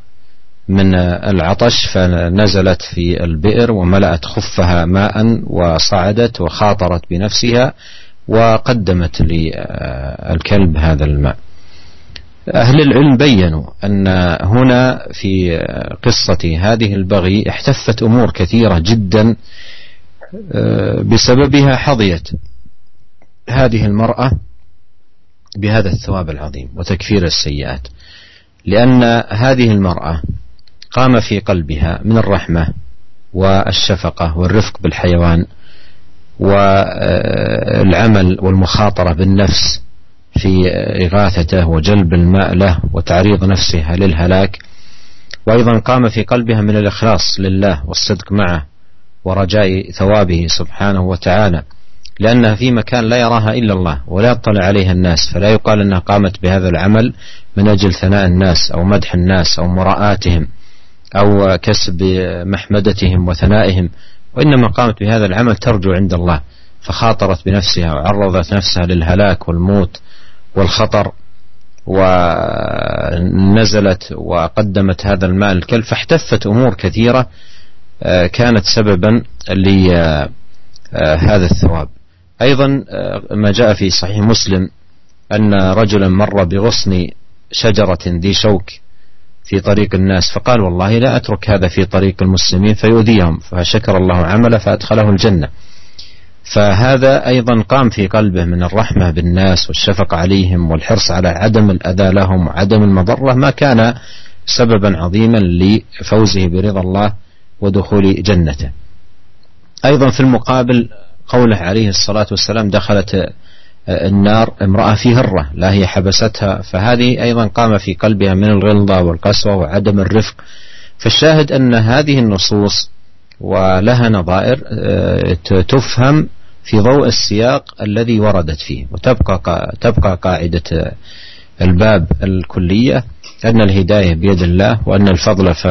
Speaker 1: من العطش فنزلت في البئر وملأت خفها ماء وصعدت وخاطرت بنفسها وقدمت للكلب هذا الماء. أهل العلم بينوا أن هنا في قصة هذه البغي احتفت أمور كثيرة جدا آه، بسببها حظيت. هذه المرأة بهذا الثواب العظيم وتكفير السيئات. لأن هذه المرأة قام في قلبها من الرحمة والشفقة والرفق بالحيوان والعمل والمخاطرة بالنفس في إغاثته وجلب الماء له وتعريض نفسها للهلاك. وأيضا قام في قلبها من الإخلاص لله والصدق معه ورجاء ثوابه سبحانه وتعالى. لأنها في مكان لا يراها إلا الله ولا يطلع عليها الناس فلا يقال أنها قامت بهذا العمل من أجل ثناء الناس أو مدح الناس أو مراءاتهم أو كسب محمدتهم وثنائهم وإنما قامت بهذا العمل ترجو عند الله فخاطرت بنفسها وعرضت نفسها للهلاك والموت والخطر ونزلت وقدمت هذا المال الكلب فاحتفت أمور كثيرة آه، كانت سببا لهذا الثواب. أيضا آه، ما جاء في صحيح مسلم أن رجلا مر بغصن شجرة ذي شوك في طريق الناس فقال والله لا أترك هذا في طريق المسلمين فيؤذيهم فشكر الله عمله فأدخله الجنة. فهذا أيضا قام في قلبه من الرحمة بالناس والشفقة عليهم والحرص على عدم الأذى لهم وعدم المضرة ما كان سببا عظيما لفوزه برضا الله ودخول جنته. أيضا في المقابل قوله عليه الصلاة والسلام دخلت النار امرأة في هرة لا هي حبستها. فهذه أيضا قام في قلبها من الغلظة والقسوة وعدم الرفق. فالشاهد أن هذه النصوص ولها نظائر آه، تفهم في ضوء السياق الذي وردت فيه. وتبقى تبقى قاعدة الباب الكلية. أن الهداية بيد الله وأن الفضل ف...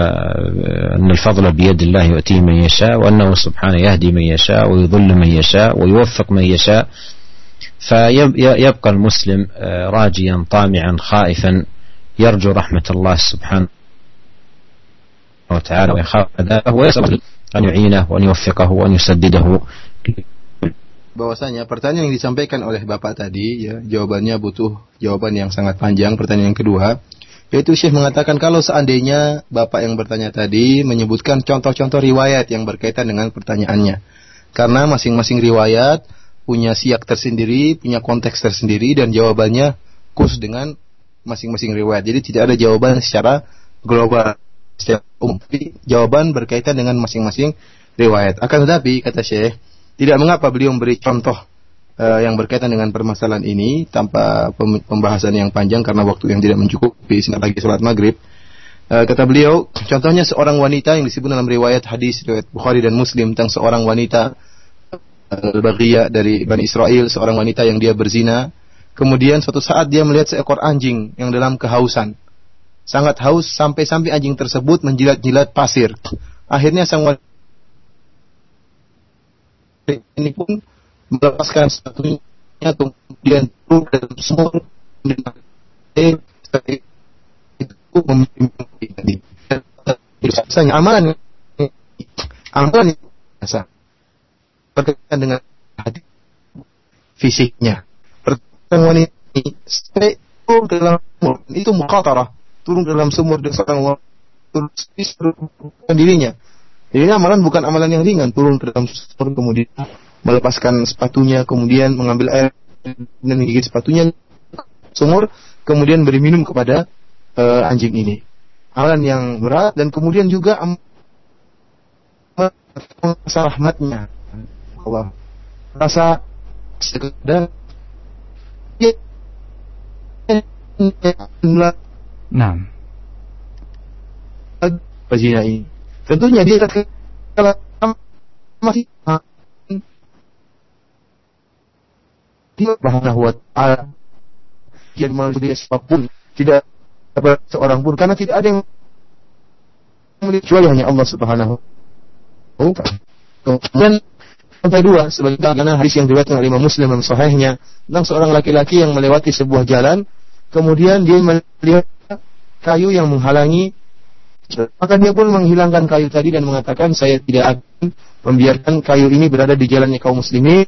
Speaker 1: أن الفضل بيد الله يؤتيه من يشاء وأنه سبحانه يهدي من يشاء ويضل من يشاء ويوفق من يشاء. فيبقى المسلم آه، راجيا طامعا خائفا يرجو رحمة الله سبحانه وتعالى ويخاف عذابه ويسأل أن يعينه وأن يوفقه وأن يسدده.
Speaker 2: Bahwasanya pertanyaan yang disampaikan oleh Bapak tadi ya jawabannya butuh jawaban yang sangat panjang. Pertanyaan yang kedua yaitu Syekh mengatakan kalau seandainya Bapak yang bertanya tadi menyebutkan contoh-contoh riwayat yang berkaitan dengan pertanyaannya karena masing-masing riwayat punya siak tersendiri, punya konteks tersendiri dan jawabannya khusus dengan masing-masing riwayat. Jadi tidak ada jawaban secara global secara umum. Tapi jawaban berkaitan dengan masing-masing riwayat. Akan tetapi kata Syekh, tidak mengapa beliau memberi contoh uh, yang berkaitan dengan permasalahan ini tanpa pembahasan yang panjang karena waktu yang tidak mencukupi sehingga lagi sholat maghrib. Uh, kata beliau, contohnya seorang wanita yang disebut dalam riwayat hadis riwayat Bukhari dan Muslim tentang seorang wanita Al-Baghiyah dari Bani Israel, seorang wanita yang dia berzina. Kemudian suatu saat dia melihat seekor anjing yang dalam kehausan. Sangat haus sampai-sampai anjing tersebut menjilat-jilat pasir. Akhirnya sang wanita ini pun melepaskan satunya kemudian turun dalam sumur itu memimpin tadi. amalan amalan biasa. Berkaitan dengan hati fisiknya. Pertanyaan wanita ini sampai turun ke dalam sumur itu mukatarah. Turun ke dalam sumur dan seorang wanita. Dirinya. Jadi amalan bukan amalan yang ringan. Turun ke dalam sumur kemudian melepaskan sepatunya kemudian mengambil air dan menggigit sepatunya sumur kemudian beri minum kepada uh, anjing ini. Amalan yang berat dan kemudian juga rasa rahmatnya Allah. Rasa sekedar
Speaker 3: Nah.
Speaker 2: Pazina ini. Tentunya dia kalau masih dia subhanahu wa ta'ala yang manusia siapa pun tidak dapat seorang pun. Karena tidak ada yang kecuali hanya Allah subhanahu wa ta'ala. Kemudian Sampai dua, sebagaimana hadis yang diriwayatkan oleh Imam Muslim dalam sahihnya tentang seorang laki-laki yang melewati sebuah jalan, kemudian dia melihat kayu yang menghalangi, maka dia pun menghilangkan kayu tadi dan mengatakan saya tidak akan membiarkan kayu ini berada di jalannya kaum muslimin,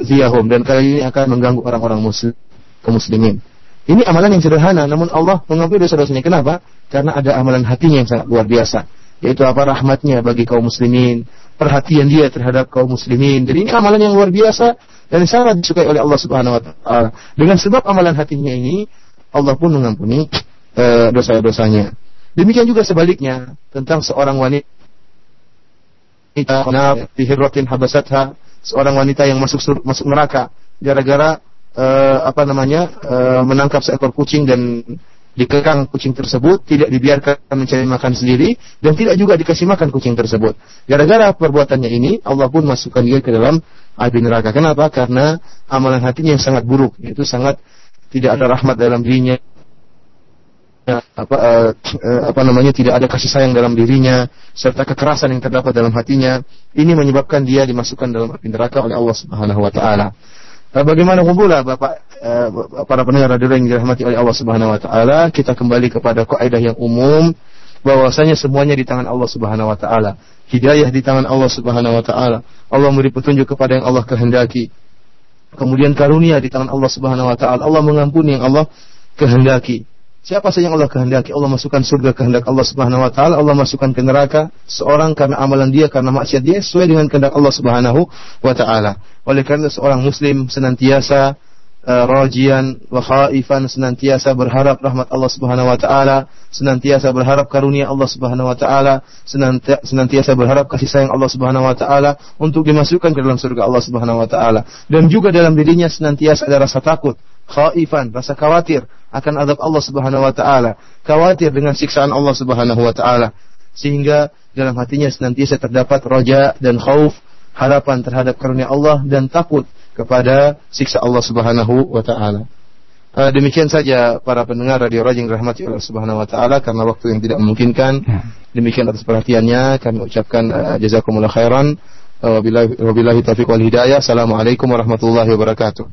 Speaker 2: ziyahum dan kayu ini akan mengganggu orang-orang muslim, kaum muslimin. Ini amalan yang sederhana, namun Allah mengampuni dosa-dosanya. Kenapa? Karena ada amalan hatinya yang sangat luar biasa yaitu apa rahmatnya bagi kaum muslimin, perhatian dia terhadap kaum muslimin. Jadi ini amalan yang luar biasa dan sangat disukai oleh Allah Subhanahu wa taala. Dengan sebab amalan hatinya ini Allah pun mengampuni uh, dosa-dosanya. Demikian juga sebaliknya tentang seorang wanita hirratin habasatha, seorang wanita yang masuk masuk neraka gara-gara uh, apa namanya uh, menangkap seekor kucing dan dikekang kucing tersebut, tidak dibiarkan mencari makan sendiri, dan tidak juga dikasih makan kucing tersebut. Gara-gara perbuatannya ini, Allah pun masukkan dia ke dalam api neraka. Kenapa? Karena amalan hatinya yang sangat buruk, yaitu sangat tidak ada rahmat dalam dirinya, apa uh, uh, apa namanya tidak ada kasih sayang dalam dirinya serta kekerasan yang terdapat dalam hatinya ini menyebabkan dia dimasukkan dalam api neraka oleh Allah Subhanahu wa taala. Bagaimana pula Bapak eh, para pendengar radio yang dirahmati oleh Allah Subhanahu wa taala, kita kembali kepada kaidah yang umum bahwasanya semuanya di tangan Allah Subhanahu wa taala. Hidayah di tangan Allah Subhanahu wa taala. Allah memberi petunjuk kepada yang Allah kehendaki. Kemudian karunia di tangan Allah Subhanahu wa taala. Allah mengampuni yang Allah kehendaki. Siapa saja yang Allah kehendaki, Allah masukkan surga kehendak Allah Subhanahu wa taala, Allah masukkan ke neraka seorang karena amalan dia karena maksiat dia sesuai dengan kehendak Allah Subhanahu wa taala. Oleh karena seorang muslim senantiasa uh, rajian wa khaifan senantiasa berharap rahmat Allah Subhanahu wa taala, senantiasa berharap karunia Allah Subhanahu wa taala, senantiasa berharap kasih sayang Allah Subhanahu wa taala untuk dimasukkan ke dalam surga Allah Subhanahu wa taala. Dan juga dalam dirinya senantiasa ada rasa takut khaifan, rasa khawatir akan azab Allah Subhanahu wa taala, khawatir dengan siksaan Allah Subhanahu wa taala. Sehingga dalam hatinya senantiasa terdapat roja dan khauf, harapan terhadap karunia Allah dan takut kepada siksa Allah Subhanahu wa taala. Uh, demikian saja para pendengar Radio Rajing rahmati Allah Subhanahu wa taala karena waktu yang tidak memungkinkan. Ya. Demikian atas perhatiannya kami ucapkan uh, jazakumullah khairan. Wabillahi taufiq wal hidayah. Assalamualaikum warahmatullahi wabarakatuh.